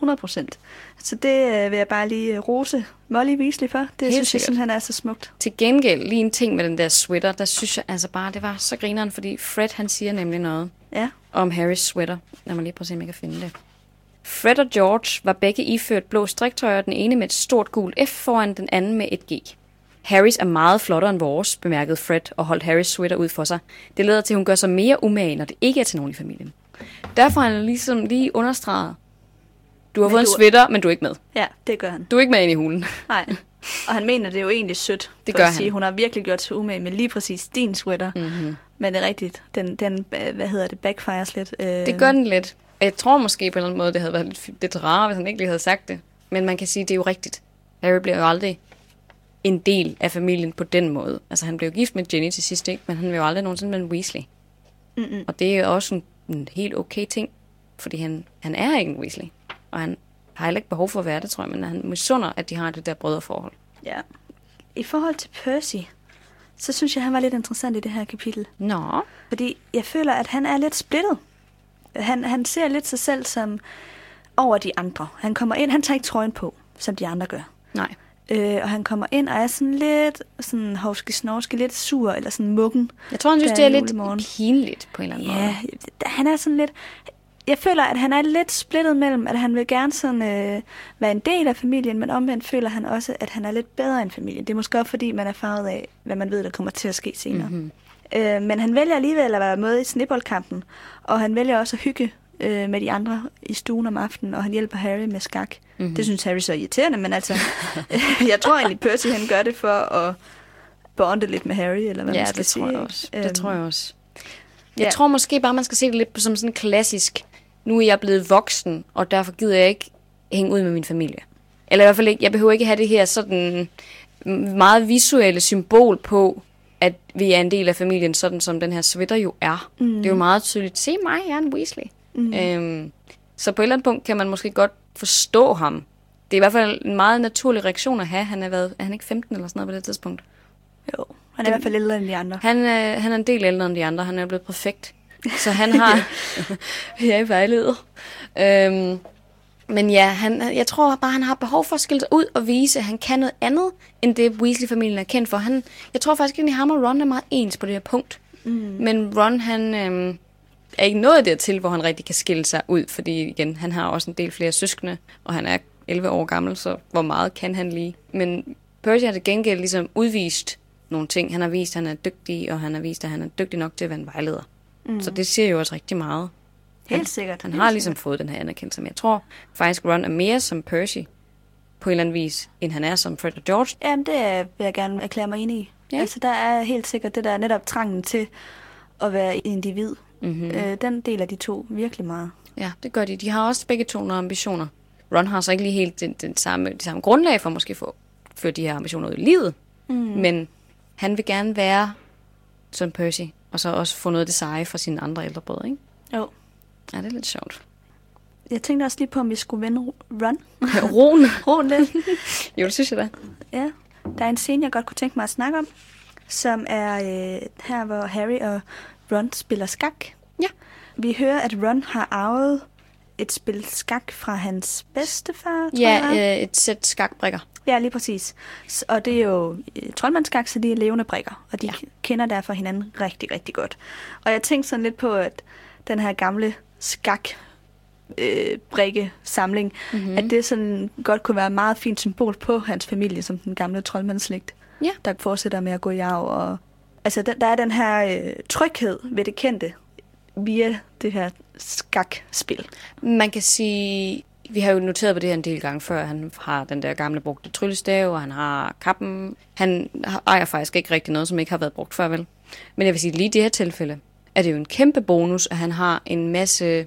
Jo, 100 procent. Så det øh, vil jeg bare lige øh, rose Molly Weasley for. Det Helt synes jeg sikkert. simpelthen er så smukt. Til gengæld, lige en ting med den der sweater, der synes jeg altså bare, det var så grineren, fordi Fred, han siger nemlig noget Ja. om Harrys sweater. Lad mig lige prøve at se, om jeg kan finde det. Fred og George var begge iført blå striktøjer, den ene med et stort gult F foran, den anden med et G. Harrys er meget flottere end vores, bemærkede Fred og holdt Harrys sweater ud for sig. Det leder til, at hun gør sig mere umage, når det ikke er til nogen i familien. Derfor har han ligesom lige understreget, du har Men fået en du- sweater, men du er ikke med. Ja, det gør han. Du er ikke med ind i hulen. Nej. Og han mener, det er jo egentlig sødt. Det gør at sige, han. Hun har virkelig gjort sig umage med lige præcis din sweater. Mm-hmm. Men det er rigtigt. Den, den øh, hvad hedder det, backfires lidt. Øh, Det gør den lidt. Jeg tror måske på en eller anden måde, det havde været lidt, lidt rarere, hvis han ikke lige havde sagt det. Men man kan sige, det er jo rigtigt. Harry bliver jo aldrig en del af familien på den måde. Altså han blev gift med Jenny til sidst, ikke? Men han vil jo aldrig nogensinde med en Weasley. Mm-mm. Og det er jo også en, en helt okay ting. Fordi han, han er ikke en Weasley. Og han har heller ikke behov for at være det, tror jeg. Men han misunder, at de har det der brødreforhold. Ja. I forhold til Percy, så synes jeg, han var lidt interessant i det her kapitel. Nå. Fordi jeg føler, at han er lidt splittet. Han, han ser lidt sig selv som over de andre. Han kommer ind, han tager ikke trøjen på, som de andre gør. Nej. Øh, og han kommer ind og er sådan lidt sådan hovske snorske, lidt sur eller sådan muggen. Jeg tror, han synes, det er lidt pinligt på en eller anden Ja, måde. han er sådan lidt... Jeg føler, at han er lidt splittet mellem, at han vil gerne sådan, øh, være en del af familien, men omvendt føler han også, at han er lidt bedre end familien. Det er måske også, fordi man er farvet af, hvad man ved, der kommer til at ske senere. Mm-hmm. Øh, men han vælger alligevel at være med i snibboldkampen, og han vælger også at hygge øh, med de andre i stuen om aftenen, og han hjælper Harry med skak. Mm-hmm. Det synes Harry så er irriterende, men altså, jeg tror egentlig, Percy han gør det for at bonde lidt med Harry, eller hvad Ja, man skal det sige. tror jeg også. Det Øhm, tror jeg også. Jeg ja. tror måske bare, man skal se det lidt på som sådan en klassisk, nu er jeg blevet voksen, og derfor gider jeg ikke hænge ud med min familie. Eller i hvert fald ikke, jeg behøver ikke have det her sådan meget visuelle symbol på, at vi er en del af familien, sådan som den her sweater jo er. Mm. Det er jo meget tydeligt. Se mig, jeg er en Weasley. Mm. Øhm, så på et eller andet punkt kan man måske godt forstå ham. Det er i hvert fald en meget naturlig reaktion at have. Han er, været, er han ikke 15 eller sådan noget på det tidspunkt? Jo, han er i hvert fald ældre end de andre. Han, øh, han er en del ældre end de andre. Han er blevet perfekt. Så han har... jeg er vejleder. Øhm, men ja, han, jeg tror bare, han har behov for at skille sig ud og vise, at han kan noget andet, end det Weasley-familien er kendt for. Han, jeg tror faktisk, at ham og Ron er meget ens på det her punkt. Mm. Men Ron, han øhm, er ikke nået dertil, hvor han rigtig kan skille sig ud, fordi igen, han har også en del flere søskende, og han er 11 år gammel, så hvor meget kan han lige? Men Percy har til gengæld ligesom udvist nogle ting. Han har vist, at han er dygtig, og han har vist, at han er dygtig nok til at være en vejleder. Mm. Så det siger jo også rigtig meget. Helt han, sikkert. Han helt har ligesom sikkert. fået den her anerkendelse, men jeg tror faktisk, Ron er mere som Percy på en eller anden vis, end han er som Fred og George. Jamen, det er- vil jeg gerne erklære mig enig i. Ja. Altså, der er helt sikkert det der netop trangen til at være individ. Mhm. Mm-hmm. Øh, den deler de to virkelig meget. Ja, det gør de. De har også begge to nogle ambitioner. Ron har så ikke lige helt den, den samme, det samme grundlag for måske få føre de her ambitioner ud i livet. Mm. Men han vil gerne være som Percy, og så også få noget af det seje fra sine andre ældre brødre, ikke? Jo. Ja, det er lidt sjovt. Jeg tænkte også lige på, om vi skulle vende Run. Roen. Roen lidt. Jo, det synes jeg da. Ja. Der er en scene, jeg godt kunne tænke mig at snakke om, som er øh, her, hvor Harry og Ron spiller skak. Ja. Vi hører, at Ron har arvet et spil skak fra hans bedstefar, tror Ja, jeg. øh, et sæt skakbrikker. Ja, lige præcis. Og det er jo øh, troldmandskak, så de er levende brikker, og de Ja. kender derfor hinanden rigtig, rigtig godt. Og jeg tænkte sådan lidt på, at den her gamle skak øh, brikke samling, mm-hmm. at det sådan godt kunne være et meget fint symbol på hans familie, som den gamle troldmandsslægt, Ja. der fortsætter med at gå i arv. Og, altså, der, der er den her øh, tryghed ved det kendte via det her skakspil. Man kan sige, vi har jo noteret på det her en del gange før, han har den der gamle brugte tryllestav, og han har kappen. Han har- ejer faktisk ikke rigtig noget, som ikke har været brugt før, vel? Men jeg vil sige, lige i det her tilfælde, er det jo en kæmpe bonus, at han har en masse, øh,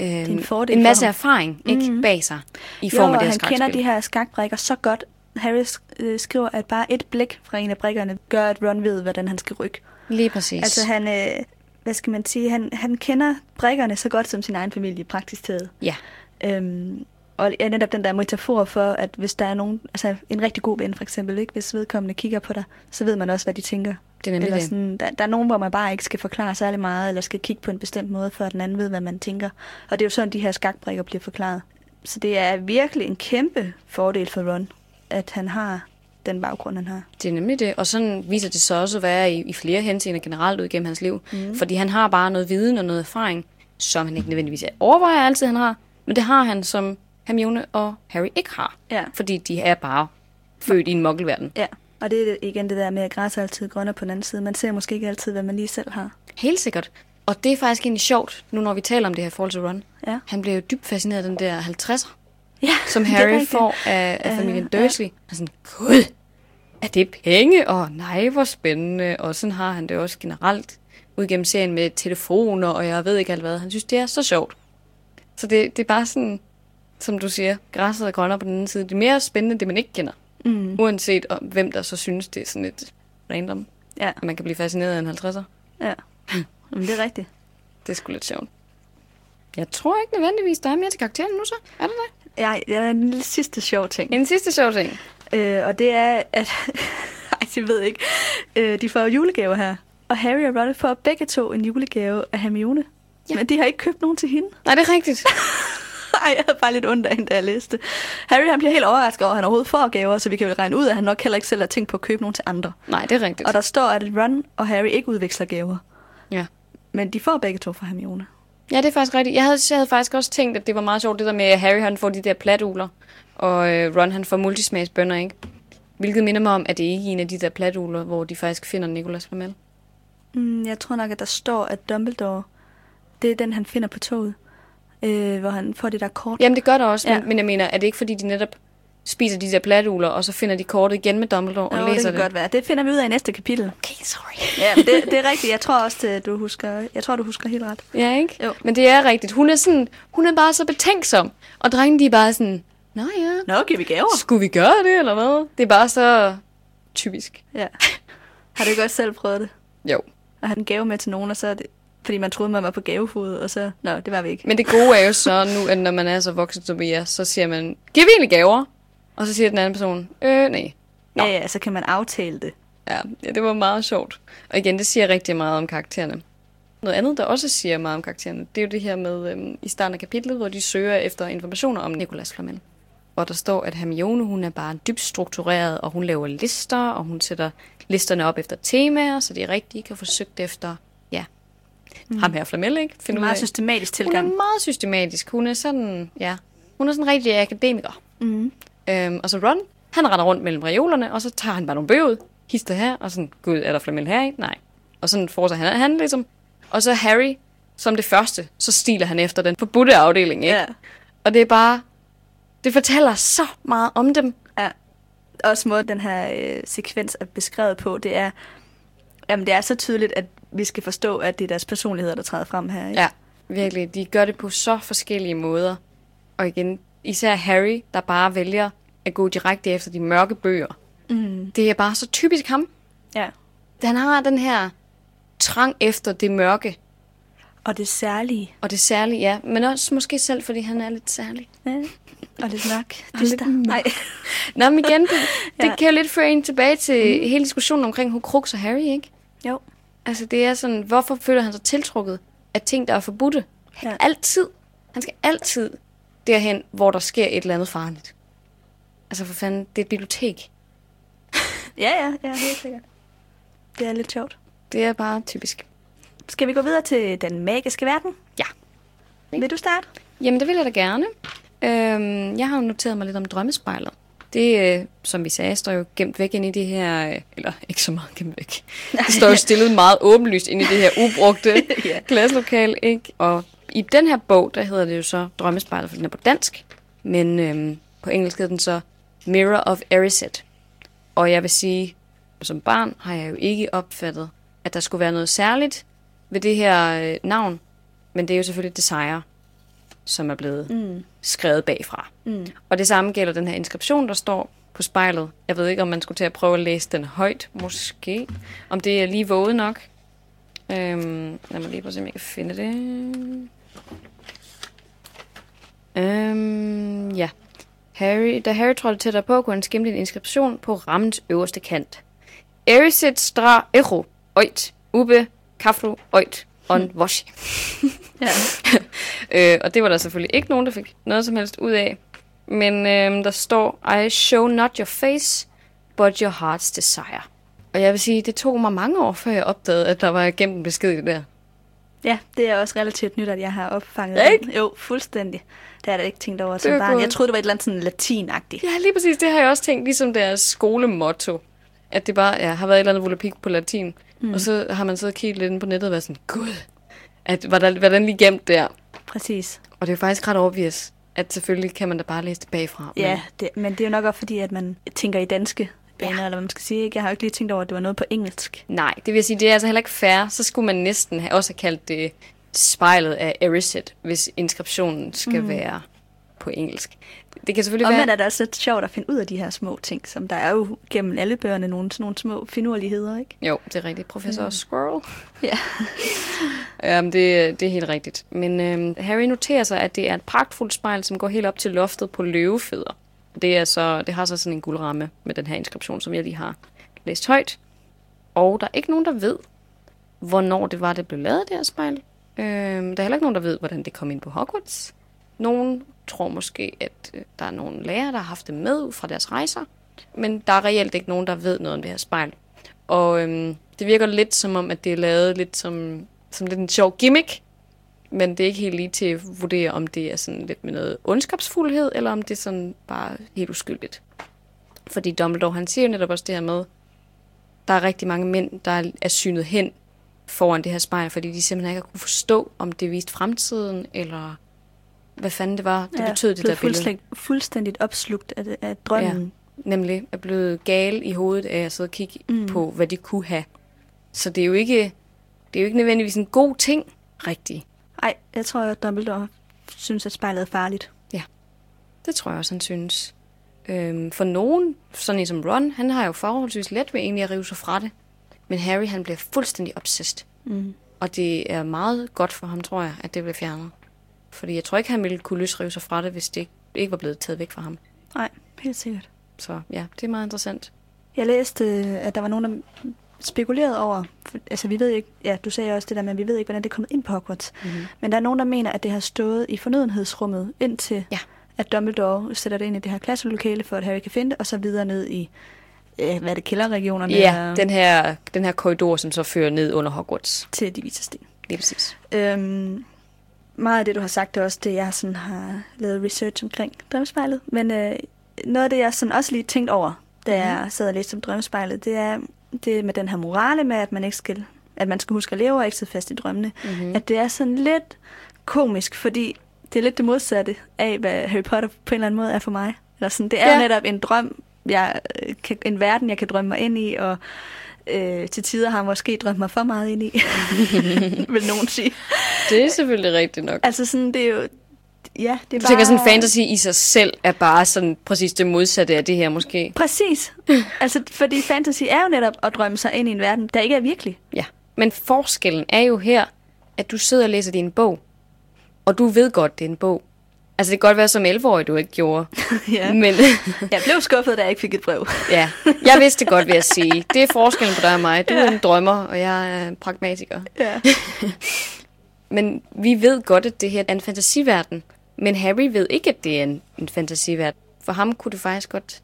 en en masse erfaring ikke, mm-hmm. bag sig i Jo, form af og det her han kender de her skakbrikker så godt. Harry sk- øh, skriver, at bare et blik fra en af brikkerne gør, at Ron ved, hvordan han skal rykke. Lige præcis. Altså han, øh, hvad skal man sige, han, han kender brikkerne så godt som sin egen familie, praktisk taget. Ja, Øhm, og ja, netop den der metafor for, at hvis der er nogen, altså en rigtig god ven for eksempel, ikke? hvis vedkommende kigger på dig, så ved man også, hvad de tænker. det er nemlig Eller sådan, der, der er nogen, hvor man bare ikke skal forklare særlig meget, eller skal kigge på en bestemt måde, for at den anden ved, hvad man tænker. Og det er jo sådan, de her skakbrikker bliver forklaret. Så det er virkelig en kæmpe fordel for Ron, at han har den baggrund, han har. Det er nemlig det, og sådan viser det sig også at være i, i flere henseender generelt ud gennem hans liv. Mm. Fordi han har bare noget viden og noget erfaring, som han ikke nødvendigvis overvejer altid, han har. Men det har han, som Hermione og Harry ikke har. Ja. Fordi de er bare født i en muggelverden. Ja, og det er igen det der med, at græs er altid grønner på den anden side. Man ser måske ikke altid, hvad man lige selv har. Helt sikkert. Og det er faktisk egentlig sjovt, nu når vi taler om det her forhold til Ron. Ja. Han bliver jo dybt fascineret af den der 50'er, Ja, som er Harry får af, af familien ja. Dursley. Og sådan, gud, er det penge? Og nej, hvor spændende. Og sådan har han det også generelt ud gennem serien med telefoner, og jeg ved ikke alt hvad. Han synes, det er så sjovt. Så det, det er bare sådan, som du siger, græsset er grønnere på den anden side. Det er mere spændende, det man ikke kender. Mm. Uanset om, hvem der så synes, det er sådan lidt random. Ja, At man kan blive fascineret af en 50'er. ja. Jamen, det er rigtigt. Det er sgu lidt sjovt. Jeg tror ikke nødvendigvis, der er mere til karakteren nu så. Er det det? Jeg er en sidste sjov ting. En sidste sjov ting. Øh, og det er, at... Ej, jeg ved ikke. Øh, de får julegaver her. Og Harry og Ron får begge to en julegave af Hermione. Ja. Men de har ikke købt nogen til hende. Nej, det er rigtigt. Ej, jeg havde bare lidt ondt af hende, da jeg læste. Harry han bliver helt overrasket over, at han overhovedet får gaver, så vi kan vel regne ud, at han nok heller ikke selv har tænkt på at købe nogen til andre. Nej, det er rigtigt. Og der står, at Ron og Harry ikke udveksler gaver. Ja. Men de får begge to fra Hermione. Ja, det er faktisk rigtigt. Jeg havde, jeg havde faktisk også tænkt, at det var meget sjovt, det der med, at Harry han får de der platuler, og øh, Ron han får multismagsbønder, ikke? Hvilket minder mig om, at det ikke er en af de der platuler, hvor de faktisk finder Nicolas Flamel. Mm, jeg tror nok, at der står, at Dumbledore, det er den, han finder på toget, øh, hvor han får det der kort. Jamen, det gør der også, ja. Men, men jeg mener, er det ikke fordi, de netop spiser de der platuler, og så finder de kortet igen med Dumbledore og læser det det? kan godt være. Det finder vi ud af i næste kapitel. Okay, sorry. Ja, det, det er rigtigt. Jeg tror også, at du husker, jeg tror, du husker helt ret. Ja, ikke? Jo. Men det er rigtigt. Hun er, sådan, hun er bare så betænksom. Og drengene, de er bare sådan, Nå ja, Nå, giver vi gaver? skulle vi gøre det, eller hvad? Det er bare så typisk. Ja. Har du ikke også selv prøvet det? Jo. At have en gave med til nogen, og så er det, fordi man troede, man var på gavefod, og så, nå, det var vi ikke. Men det gode er jo så nu, at når man er så voksen som vi er, så siger man, giv vi egentlig gaver? Og så siger den anden person, øh, nej. Nå. Ja, ja, så kan man aftale det. Ja, ja, det var meget sjovt. Og igen, det siger rigtig meget om karaktererne. Noget andet, der også siger meget om karaktererne, det er jo det her med øhm, i starten af kapitlet, hvor de søger efter informationer om Nicolas Flamel. Hvor der står, at Hermione, hun er bare dybt struktureret, og hun laver lister, og hun sætter listerne op efter temaer, så det er rigtigt, ikke har forsøgt efter, mm. ham her Flamel, ikke? En Finde ud meget af- systematisk Hun er tilgang. meget systematisk. Hun er sådan, ja, hun er sådan en rigtig akademiker. Mm. Øhm, og så Ron, han render rundt mellem reolerne, og så tager han bare nogle bøger ud, hister her, og sådan, gud, er der flamel her, ikke? Nej. Og sådan fortsætter han, han ligesom. Og så Harry, som det første, så stiler han efter den forbudte afdeling, ikke? Ja. Og det er bare, det fortæller så meget om dem. ja. Også måde, den her øh, sekvens er beskrevet på, det er, jamen det er så tydeligt, at vi skal forstå, at det er deres personligheder, der træder frem her. Ikke? Ja, virkelig. De gør det på så forskellige måder. Og igen, især Harry, der bare vælger at gå direkte efter de mørke bøger. Mm. Det er bare så typisk ham. ja. Han har den her trang efter det mørke, Og det særlige. og det særlige, ja. Men også måske selv, fordi han er lidt særlig. Ja. Og lidt mørk. Og lidt mørk. Nej. Nå, men igen, det, det Ja. kan jo lidt føre en tilbage til mm. hele diskussionen omkring Horcrux og Harry, ikke? Jo. Altså, det er sådan, hvorfor føler han sig tiltrukket af ting, der er forbudte? Han Ja. altid, han skal altid derhen, hvor der sker et eller andet farligt. Altså, for fanden, det er et bibliotek. Ja, ja, ja, helt sikkert. Det er lidt sjovt. Det er bare typisk. Skal vi gå videre til den magiske verden? Ja. Vil du starte? Jamen, det vil jeg da gerne. Øhm, jeg har jo noteret mig lidt om drømmespejlet. Det, øh, som vi sagde, står jo gemt væk ind i det her... Øh, eller ikke så meget gemt væk. Det står jo stillet meget åbenlyst ind i det her ubrugte Ja. klasselokale, ikke? Og i den her bog, der hedder det jo så Drømmespejlet, for den er på dansk. Men øhm, på engelsk hedder den så Mirror of Erised. Og jeg vil sige, som barn har jeg jo ikke opfattet, at der skulle være noget særligt ved det her øh, navn. Men det er jo selvfølgelig Desire, som er blevet Mm. skrevet bagfra. Mm. Og det samme gælder den her inskription, der står på spejlet. Jeg ved ikke, om man skulle til at prøve at læse den højt, måske. Om det er lige våget nok. Øhm, lad mig lige prøve at se, om jeg kan finde det. Øhm, ja. Harry, da Harry trådte tættere på, kunne han skimte en inskription på rammens øverste kant. Erisit stra ero, oit, ube, kaflu, oit, on washi. Ja. Øh, og det var der selvfølgelig ikke nogen, der fik noget som helst ud af. Men øh, der står, I show not your face, but your heart's desire. Og jeg vil sige, det tog mig mange år, før jeg opdagede, at der var gemt en besked der. ja, det er også relativt nyt, at jeg har opfanget Ja, den. ikke? Jo, fuldstændig. Det har jeg da ikke tænkt over som barn. Jeg troede, det var et eller andet sådan latinagtigt. Ja, lige præcis. Det har jeg også tænkt, ligesom deres skolemotto. At det bare ja, har været et eller andet volapik på latin. Mm. Og så har man så kigget lidt ind på nettet og været sådan, gud, at, var, der, var den lige gemt der? Præcis. Og det er jo faktisk ret obvious, at selvfølgelig kan man da bare læse det bagfra. Ja, det, men det er jo nok også fordi, at man tænker i danske baner, ja. eller hvad man skal sige. Ikke? Jeg har jo ikke lige tænkt over, at det var noget på engelsk. Nej, det vil sige, det er altså heller ikke fair. Så skulle man næsten have, også have kaldt det spejlet af Erised, hvis inskriptionen skal mm. være på engelsk. Det kan selvfølgelig Omvendt være... er det også lidt sjovt at finde ud af de her små ting, som der er jo gennem alle bøgerne nogle, nogle små finurligheder, ikke? Jo, det er rigtigt. Professor mm. Squirrel. Ja. Jamen, det, det er helt rigtigt. Men øhm, Harry noterer sig, at det er et pragtfuldt spejl, som går helt op til loftet på løvefødder. Det, er så, det har så sådan en guldramme med den her inskription, som jeg lige har læst højt. Og der er ikke nogen, der ved, hvornår det var, det blev lavet, det her spejl. Øh, der er heller ikke nogen, der ved, hvordan det kom ind på Hogwarts. Nogen tror måske, at øh, der er nogle lærere, der har haft det med fra deres rejser. Men der er reelt ikke nogen, der ved noget om det her spejl. Og øhm, det virker lidt som om, at det er lavet lidt som, som lidt en sjov gimmick. Men det er ikke helt lige til at vurdere, om det er sådan lidt med noget ondskabsfuldhed, eller om det er sådan bare helt uskyldigt. Fordi Dumbledore, han siger jo netop også det her med, der er rigtig mange mænd, der er synet hen foran det her spejl, fordi de simpelthen ikke har kunne forstå, om det viste fremtiden, eller hvad fanden det var, det ja, betød det der billede. Fuldstændig, fuldstændigt opslugt af, af drømmen. Ja, nemlig er blevet gal i hovedet af at sidde og kigge mm. på, hvad de kunne have. Så det er jo ikke, det er jo ikke nødvendigvis en god ting, rigtigt. Nej, jeg tror, at Dumbledore synes, at spejlet er farligt. Ja, det tror jeg også, han synes. Øhm, for nogen, sådan som Ron, han har jo forholdsvis let ved egentlig at rive sig fra det. Men Harry, han bliver fuldstændig obsessed. Mm. Og det er meget godt for ham, tror jeg, at det bliver fjernet. Fordi jeg tror ikke, han ville kunne løsrive sig fra det, hvis det ikke var blevet taget væk fra ham. Nej, helt sikkert. Så ja, det er meget interessant. Jeg læste, at der var nogen, der spekulerede over, for, altså vi ved ikke, ja, du sagde også det der med, at vi ved ikke, hvordan det er kommet ind på Hogwarts. Mm-hmm. Men der er nogen, der mener, at det har stået i fornødenhedsrummet indtil, ja. at Dumbledore sætter det ind i det her klasselokale, for at Harry kan finde det, og så videre ned i, øh, hvad er det, kælderregionerne? Ja, den her, den her korridor, som så fører ned under Hogwarts. Til de vise sten. Lige præcis. Øhm, meget af det, du har sagt, er også det, jeg sådan har lavet research omkring drømmespejlet. Men øh, noget af det, jeg sådan også lige tænkt over, da jeg mm. sad og læste om drømmespejlet, det er det med den her morale med, at man ikke skal, at man skal huske at leve og ikke sidde fast i drømmene. Mm-hmm. At det er sådan lidt komisk, fordi det er lidt det modsatte af, hvad Harry Potter på en eller anden måde er for mig. Eller sådan, det er ja. netop en drøm, jeg, øh, kan, en verden, jeg kan drømme mig ind i, og øh, til tider har måske drømt mig for meget ind i, vil nogen sige. Det er selvfølgelig rigtigt nok. Altså sådan, det er jo, ja, det er du bare... tænker sådan, fantasy i sig selv er bare sådan præcis det modsatte af det her måske? Præcis. altså, fordi fantasy er jo netop at drømme sig ind i en verden, der ikke er virkelig. Ja, men forskellen er jo her, at du sidder og læser din bog, og du ved godt, det er en bog. Altså, det kan godt være som 11-årig, du ikke gjorde. ja. Men jeg blev skuffet, da jeg ikke fik et brev. ja, jeg vidste det godt, vil jeg sige. Det er forskellen på dig og mig. Du ja. er en drømmer, og jeg er en pragmatiker. Ja. men vi ved godt, at det her er en fantasiverden. Men Harry ved ikke, at det er en, en fantasiverden. For ham kunne det faktisk godt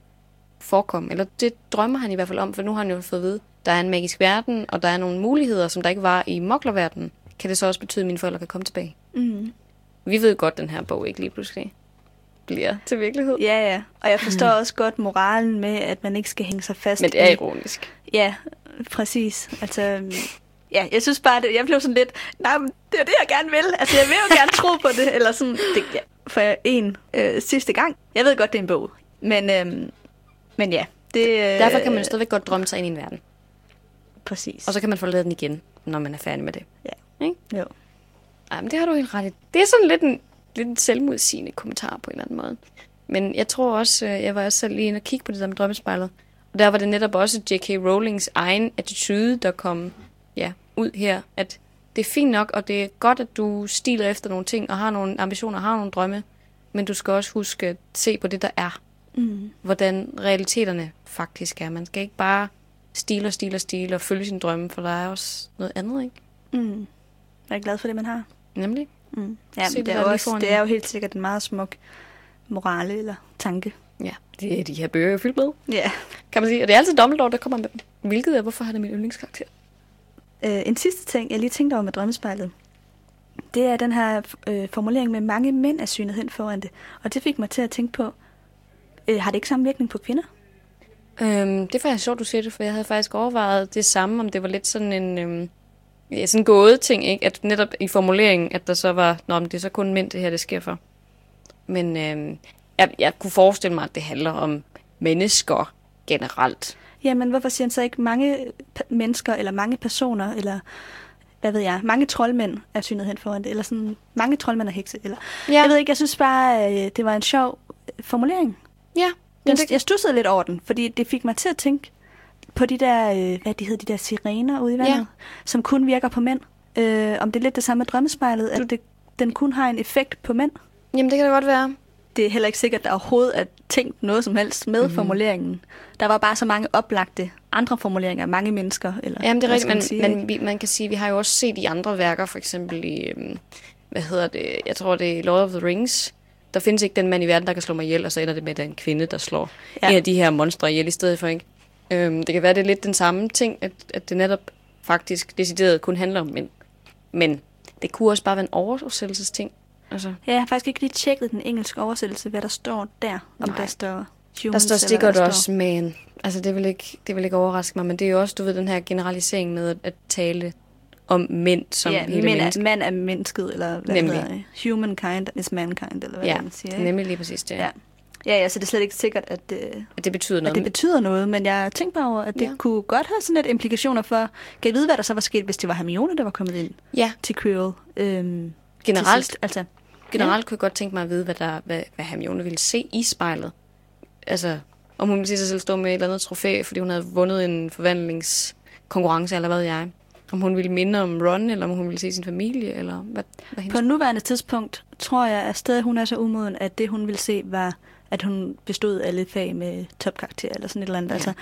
forekomme. Eller det drømmer han i hvert fald om, for nu har han jo fået at vide, der er en magisk verden, og der er nogle muligheder, som der ikke var i moklerverdenen. Kan det så også betyde, at mine forældre kan komme tilbage? Mm. Vi ved godt, at den her bog ikke lige pludselig bliver til virkelighed. Ja, ja. Og jeg forstår også godt moralen med, at man ikke skal hænge sig fast. Men det er ironisk. Ja, præcis. Altså, ja, jeg synes bare, det, jeg blev sådan lidt, nej, men det er det, jeg gerne vil. Altså, jeg vil jo gerne tro på det, eller sådan, det, ja, for en øh, sidste gang. Jeg ved godt, det er en bog, men, øh, men ja. Det, øh, Derfor kan man stadigvæk godt drømme sig ind i en verden. Præcis. Og så kan man forlade den igen, når man er færdig med det. Ja. Ikke? Jo. Ej, men det har du helt ret i. Det er sådan lidt en, lidt en selvmodsigende kommentar på en eller anden måde. Men jeg tror også, øh, jeg var også selv lige inde og kigge på det der med drømmespejlet. Og der var det netop også J.K. Rowlings egen attitude, der kom ja, ud her. At det er fint nok, og det er godt, at du stiler efter nogle ting, og har nogle ambitioner, og har nogle drømme. Men du skal også huske at se på det, der er. Mm. Hvordan realiteterne faktisk er. Man skal ikke bare stile og stile og stile og følge sin drømme, for der er også noget andet, ikke? Mm. Jeg er glad for det, man har. Nemlig. Mm. Ja, men det, er også, det er jo helt sikkert en meget smuk morale eller tanke. Ja, det er de her bøger jo fyldt med. Ja. Kan man sige. Og det er altid Dumbledore, der kommer med. Hvilket er, hvorfor har det min yndlingskarakter? Uh, en sidste ting, jeg lige tænkte over med drømmespejlet, det er den her uh, formulering med mange mænd er synet hen foran det. Og det fik mig til at tænke på, uh, har det ikke samme virkning på kvinder? Øhm, det er faktisk sjovt, du siger det, for jeg havde faktisk overvejet det samme, om det var lidt sådan en... Øhm, ja, sådan gåde ting, ikke? At netop i formuleringen, at der så var, nå, men det er så kun mænd, det her, det sker for. Men øh, jeg, jeg kunne forestille mig, at det handler om mennesker generelt. Jamen, hvorfor siger han så ikke mange mennesker, eller mange personer, eller hvad ved jeg, mange troldmænd er synet hen foran det, eller sådan mange troldmænd er hekse, eller... Ja. Jeg ved ikke, jeg synes bare, øh, det var en sjov formulering. Ja. Jeg, jeg stussede lidt over den, fordi det fik mig til at tænke, på de der, øh, hvad de hedder, de der sirener ude i vandet, ja. som kun virker på mænd. Øh, om det er lidt det samme med drømmespejlet, at det, den kun har en effekt på mænd. Jamen, det kan det godt være. det er heller ikke sikkert, at der overhovedet er tænkt noget som helst med mm-hmm. formuleringen. Der var bare så mange oplagte andre formuleringer af mange mennesker. Eller, Jamen, det er rigtigt, man men, sige, men vi, man kan sige, vi har jo også set i andre værker, for eksempel i, øhm, hvad hedder det, jeg tror det er Lord of the Rings, der findes ikke den mand i verden, der kan slå mig ihjel, og så ender det med, at det er en kvinde, der slår. Ja. en af de her monstre ihjel i stedet for, ikke? Øhm, det kan være, det er lidt den samme ting, at, at det netop faktisk decideret kun handler om mænd. Men det kunne også bare være en oversættelsesting. Altså, Ja, jeg har faktisk ikke lige tjekket den engelske oversættelse, hvad der står der. Om Nej. der står der humans, står eller stikker hvad der der også man. Altså, det vil, ikke, det vil ikke overraske mig, men det er jo også, du ved, den her generalisering med at, tale om mænd som ja, hele mænd mennesker. er, mand er mennesket, eller hvad Nemlig. hedder. Humankind is mankind, eller hvad Ja, man siger. er ikke? nemlig lige præcis det. Ja. Ja, ja, så det er slet ikke sikkert, at, øh, At det betyder at noget. det betyder noget, men jeg tænkte bare over, at det Ja. ja. kunne godt have sådan lidt implikationer for, kan jeg vide, hvad der så var sket, hvis det var Hermione, der var kommet ind ja, til Quirrell? Øhm, generelt, sidst? Altså, generelt kunne jeg godt tænke mig at vide, hvad, der, hvad, hvad Hermione ville se i spejlet. Altså, om hun ville se sig selv stå med et eller andet trofæ, fordi hun havde vundet en forvandlingskonkurrence, eller hvad jeg. Om hun ville minde om Ron, eller om hun ville se sin familie, eller hvad, hvad. På nuværende tidspunkt tror jeg, at stadig hun er så umoden, at det hun ville se var, at hun bestod alle fag med topkarakter eller sådan et eller andet. Ja. Ja. Altså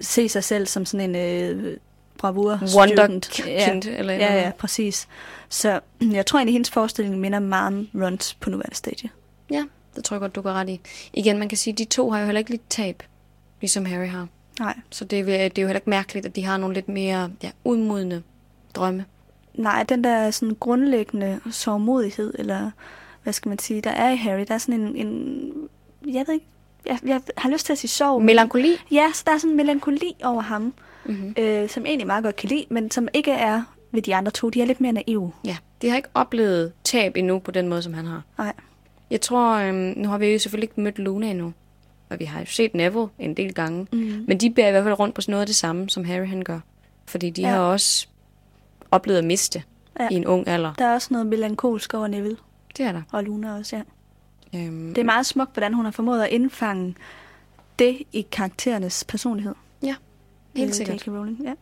se sig selv som sådan en øh, bravur student. kind, eller ja, ja, præcis. Så jeg tror egentlig, hendes forestilling minder meget om Rons på nuværende stadie. Ja, det tror jeg godt, du går ret i. Igen, man kan sige, at de to har jo heller ikke lidt tab, ligesom Harry har. Nej. Så det, er- det er jo heller ikke mærkeligt, at de har nogle lidt mere ja, udmodende drømme. Nej, den der sådan grundlæggende sårmodighed, eller hvad skal man sige, der er i Harry, der er sådan en, en jeg ved ikke, jeg, jeg har lyst til at sige sorg. Melankoli. Ja, så der er sådan en melankoli over ham, Mm-hmm. øh, som egentlig meget godt kan lide, men som ikke er ved de andre to. De er lidt mere naive. Ja, de har ikke oplevet tab endnu på den måde, som han har. Nej. Jeg tror, øhm, nu har vi jo selvfølgelig ikke mødt Luna endnu. Og vi har jo set Neville en del gange. Mm. Men de bærer i hvert fald rundt på sådan noget af det samme, som Harry han gør. Fordi de ja. Har også oplevet at miste. Ja. i en ung alder. Der er også noget melankolsk over Neville Det er der. og Luna også, ja. Øhm, Det er meget smukt, hvordan hun har formået at indfange det i karakterernes personlighed. helt Øh, sikkert. J.K. Rowling, ja.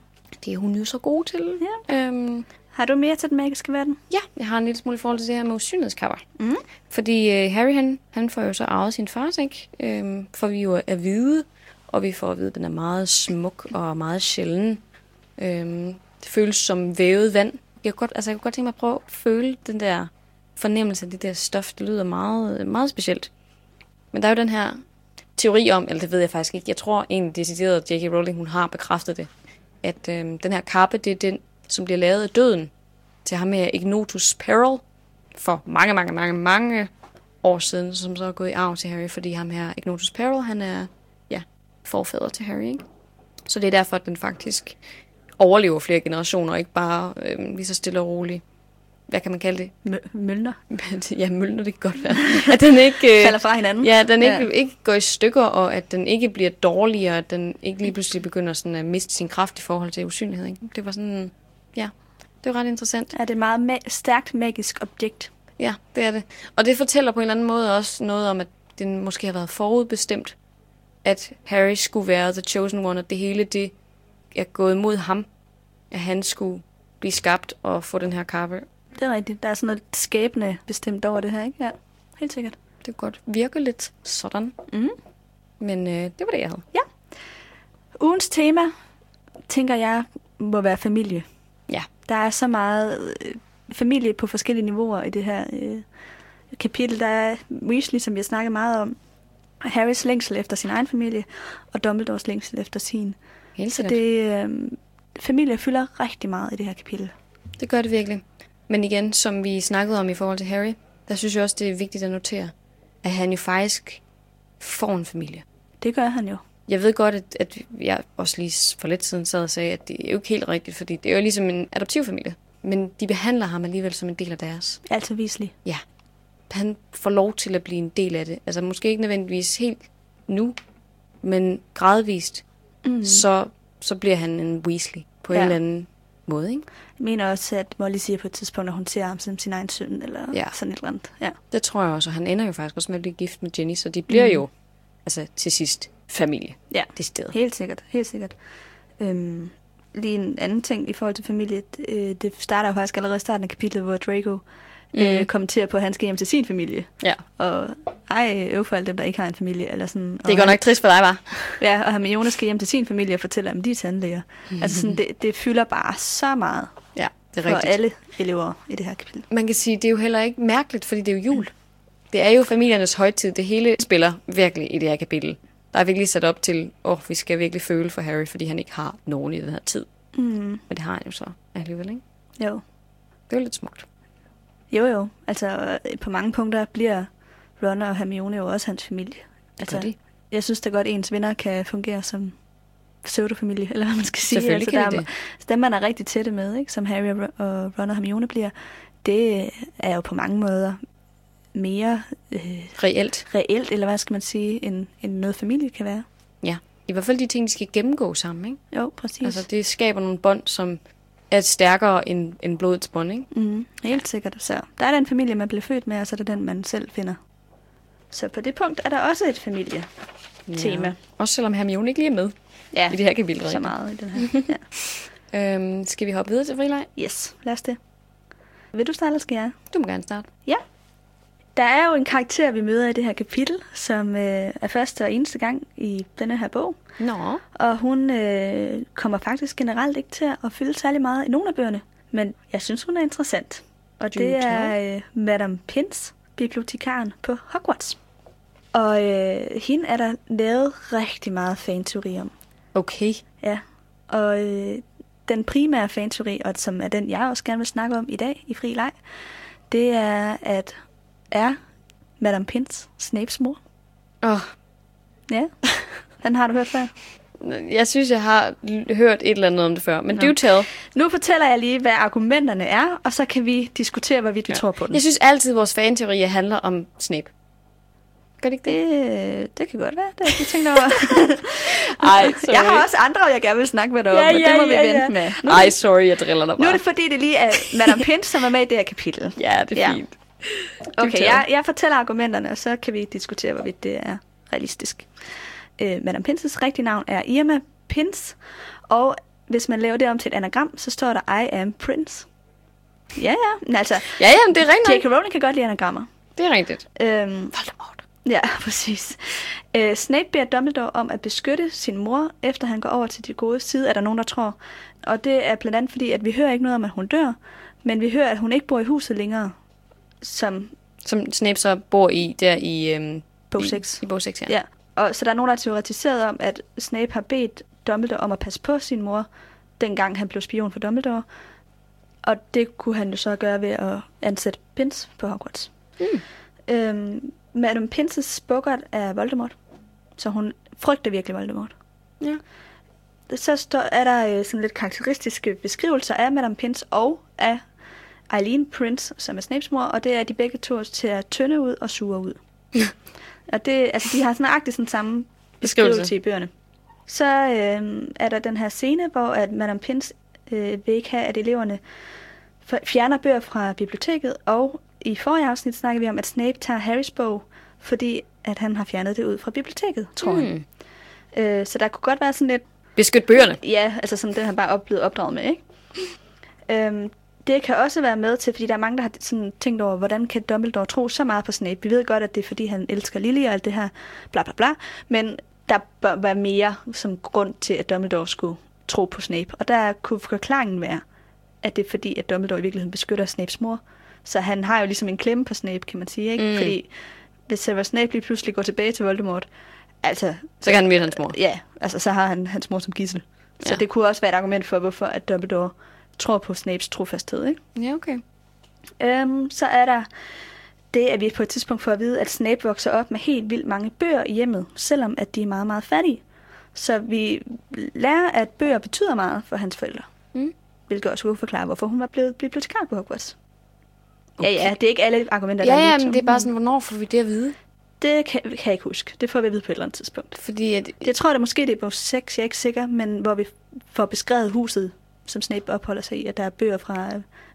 Det er hun jo så god til. Ja. Øhm, Har du mere til den magiske verden? ja, jeg har en lille smule i forhold til det her med usynlighedskapper. Mm. Fordi øh, Harry, han, han får jo så arvet sin fars, ikke? Øhm, for vi jo at vide, og vi får at vide, at den er meget smuk og meget sjælden. Øhm, det føles som vævet vand. Jeg kunne godt, altså, jeg kunne godt tænke mig at prøve at føle den der fornemmelse af det der stof. Det lyder meget, meget specielt. Men der er jo den her teori om, eller det ved jeg faktisk ikke, jeg tror egentlig decideret, at J.K. Rowling hun har bekræftet det, at øh, den her kappe, det er den, som bliver lavet af døden til ham med Ignotus Peril for mange, mange, mange, mange år siden, som så er gået i arv til Harry, fordi ham her, Ignotus Peril, han er, ja, forfader til Harry, ikke? Så det er derfor, at den faktisk overlever flere generationer, og ikke bare øh, lige så stille og roligt. Hvad kan man kalde det? Mø- Mølner. ja, mølner, det kan godt være. At den ikke... Øh, Falder fra hinanden. Ja, den ikke, Ja. ja. ikke går i stykker, og at den ikke bliver dårligere, at den ikke lige pludselig begynder sådan at miste sin kraft i forhold til usynlighed. Ikke? Det var sådan, ja, det var ret interessant. Er det et meget ma- stærkt magisk objekt? Ja, det er det. Og det fortæller på en eller anden måde også noget om, at den måske har været forudbestemt, at Harry skulle være The Chosen One, og det hele det er gået mod ham, at han skulle blive skabt og få den her kappe. Det er rigtigt. Der er sådan noget skæbne bestemt over det her, ikke? Ja, helt sikkert. Det kunne godt virke lidt sådan. Mm. Men øh, det var det, jeg havde. Ugens tema, tænker jeg, må være familie. Ja. Der er så meget øh, familie på forskellige niveauer i det her øh, kapitel. Der er Weasley, som vi har snakket meget om, Harrys længsel efter sin egen familie, og Dumbledores længsel efter sin. Helt Så sikkert. det, øh, familie fylder rigtig meget i det her kapitel. Det gør det virkelig. Men igen, som vi snakkede om i forhold til Harry, der synes jeg også, det er vigtigt at notere, at han jo faktisk får en familie. Det gør han jo. Jeg ved godt, at, at jeg også lige for lidt siden sad og sagde, at det er jo ikke helt rigtigt, fordi det er jo ligesom en adoptivfamilie. Men de behandler ham alligevel som en del af deres. Altså Weasley. Han får lov til at blive en del af det. Altså måske ikke nødvendigvis helt nu, men gradvist, Mm. så, så bliver han en Weasley på ja. Ja. en eller anden måde. Ikke? Jeg mener også, at Molly siger på et tidspunkt, at hun ser ham som sin egen søn, eller Ja. sådan et eller andet. Ja. Det tror jeg også, og han ender jo faktisk også med at blive gift med Jenny, så de bliver Mm. jo altså til sidst familie. Ja. Det sted. Helt sikkert, helt sikkert. Øhm, lige en anden ting i forhold til familie. Øh, det starter jo faktisk allerede i starten af kapitlet, hvor Draco mm. øh, kommenterer på, at han skal hjem til sin familie. Ja. Og ej, øv for alle dem, der ikke har en familie. Eller sådan. Det er godt nok trist for dig, var. Ja, og Hermione skal hjem til sin familie og fortælle, om de er tandlæger. Altså sådan, det, det fylder bare så meget Ja, det er for rigtigt. alle elever i det her kapitel. Man kan sige, det er jo heller ikke mærkeligt, fordi det er jo jul. Det er jo familiernes højtid. Det hele spiller virkelig i det her kapitel. Der er virkelig sat op til, åh, oh, vi skal virkelig føle for Harry, fordi han ikke har nogen i den her tid. Mm. Men det har han jo så alligevel, ikke? Jo. Det er jo lidt smukt. Jo, jo. Altså, øh, på mange punkter bliver Ron og Hermione jo også hans familie. Det Altså, gør de. jeg synes da godt, at ens venner kan fungere som pseudofamilie, eller hvad man skal sige. Selvfølgelig altså, kan der de er, det. altså, dem, man er rigtig tætte med, ikke? som Harry og Ron og Hermione bliver, det er jo på mange måder mere øh, Reelt. reelt, eller hvad skal man sige, end, end noget familie kan være. Ja. I hvert fald de ting, de skal gennemgå sammen, ikke? Jo, præcis. Altså, det skaber nogle bånd, som er stærkere end, end blodets bånd, ikke? Mm, helt sikkert. Så der er den familie, man bliver født med, og så er det den, man selv finder. Så på det punkt er der også et familie. Tema. Ja. Også selvom Hermione ikke lige er med Ja, i det her kapitel. så meget i den her. ja. Øhm, skal vi hoppe videre til frileg? Yes, lad os det. Vil du starte, eller skal jeg? Du må gerne starte. Ja. Der er jo en karakter, vi møder i det her kapitel, som øh, er første og eneste gang i denne her bog. Nå. Og hun øh, kommer faktisk generelt ikke til at fylde særlig meget i nogle af bøgerne. Men jeg synes, hun er interessant. Og det er øh, Madame Pins, bibliotekaren på Hogwarts. Og øh, hende er der lavet rigtig meget fanteori om. Okay. Ja, og øh, den primære fanteori, og som er den, jeg også gerne vil snakke om i dag i Fri Leg, det er, at er Madame Pins Snapes mor? Åh, Ja, den har du hørt før. jeg synes, jeg har hørt et eller andet om det før, men Nå. do tell. Nu fortæller jeg lige, hvad argumenterne er, og så kan vi diskutere, hvorvidt vi ja. tror på den. Jeg synes altid, at vores fanteorier handler om Snape. Gør det ikke det? Det, det kan godt være, det har jeg tænkt over. Ej, sorry. jeg har også andre, jeg gerne vil snakke med dig om, Ja, og det ja, må vi ja, vente ja. med. Nu, Ej, sorry, jeg driller dig nu bare. er det fordi, det lige er Madame Pins, som er med i det her kapitel. Ja, det er Ja. fint. Okay, jeg, jeg fortæller argumenterne, og så kan vi diskutere, hvorvidt det er realistisk. Øh, Madame Pinses rigtige navn er Irma Pins, og hvis man laver det om til et anagram, så står der I am Prince. Ja, ja, men altså, Ja, ja, men det er rigtigt. J.K. Rowling kan godt lide anagrammer. Det er rigtigt. Øhm, Voldemort. ja, præcis. Øh, Snape beder Dumbledore om at beskytte sin mor, efter han går over til de gode side, er der nogen, der tror. Og det er blandt andet fordi, at vi hører ikke noget om, at hun dør, men vi hører, at hun ikke bor i huset længere, som Som Snape så bor i der i... Øhm, bog i, 6. I bog 6, ja. Ja, og så der er nogen, der har teoretiseret om, at Snape har bedt Dumbledore om at passe på sin mor, dengang han blev spion for Dumbledore. Og det kunne han jo så gøre ved at ansætte Pins på Hogwarts. Mm. Øhm, Madame Pinses bukkert er Voldemort, så hun frygter virkelig Voldemort. ja. Så står, er der øh, sådan lidt karakteristiske beskrivelser af Madame Pins og af Eileen Prince, som er Snapes mor, og det er de begge to til at tynde ud og sure ud. og det, altså, de har sådan nøjagtigt sådan samme Beskrivelse. i bøgerne. Så øh, er der den her scene, hvor at Madame Pins øh, vil ikke have, at eleverne fjerner bøger fra biblioteket, og i forrige afsnit snakkede vi om, at Snape tager Harrys bog, fordi at han har fjernet det ud fra biblioteket, tror mm. han. Øh, så der kunne godt være sådan lidt Beskyt bøgerne. Ja, altså som den han bare er blevet opdraget med, ikke? Øhm, det kan også være med til, fordi der er mange, der har sådan tænkt over, hvordan kan Dumbledore tro så meget på Snape? Vi ved godt, at det er, fordi han elsker Lily og alt det her, bla bla bla, men der bør være mere som grund til, at Dumbledore skulle tro på Snape. Og der kunne forklaringen være, at det er fordi, at Dumbledore i virkeligheden beskytter Snapes mor. Så han har jo ligesom en klemme på Snape, kan man sige, ikke? Mm. Fordi hvis Severus Snape lige pludselig går tilbage til Voldemort, altså, Så kan han møde hans mor. Ja, altså så har han hans mor som gissel. Så Ja. det kunne også være et argument for, hvorfor at Dumbledore tror på Snapes trofasthed, ikke? Ja, okay. Øhm, så er der det, at vi på et tidspunkt får at vide, at Snape vokser op med helt vildt mange bøger i hjemmet, selvom at de er meget, meget fattige. Så vi lærer, at bøger betyder meget for hans forældre. Mm. Hvilket også kunne forklare, hvorfor hun var blevet bibliotekar på Hogwarts. Okay. Ja, ja, det er ikke alle argumenter, Ja, der er ja, men det er bare sådan, hvornår får vi det at vide? Det kan, kan jeg ikke huske. Det får vi at vide på et eller andet tidspunkt. Fordi at, Jeg tror, det er måske det er bog 6, jeg er ikke sikker, men hvor vi får beskrevet huset, som Snape opholder sig i, at der er bøger fra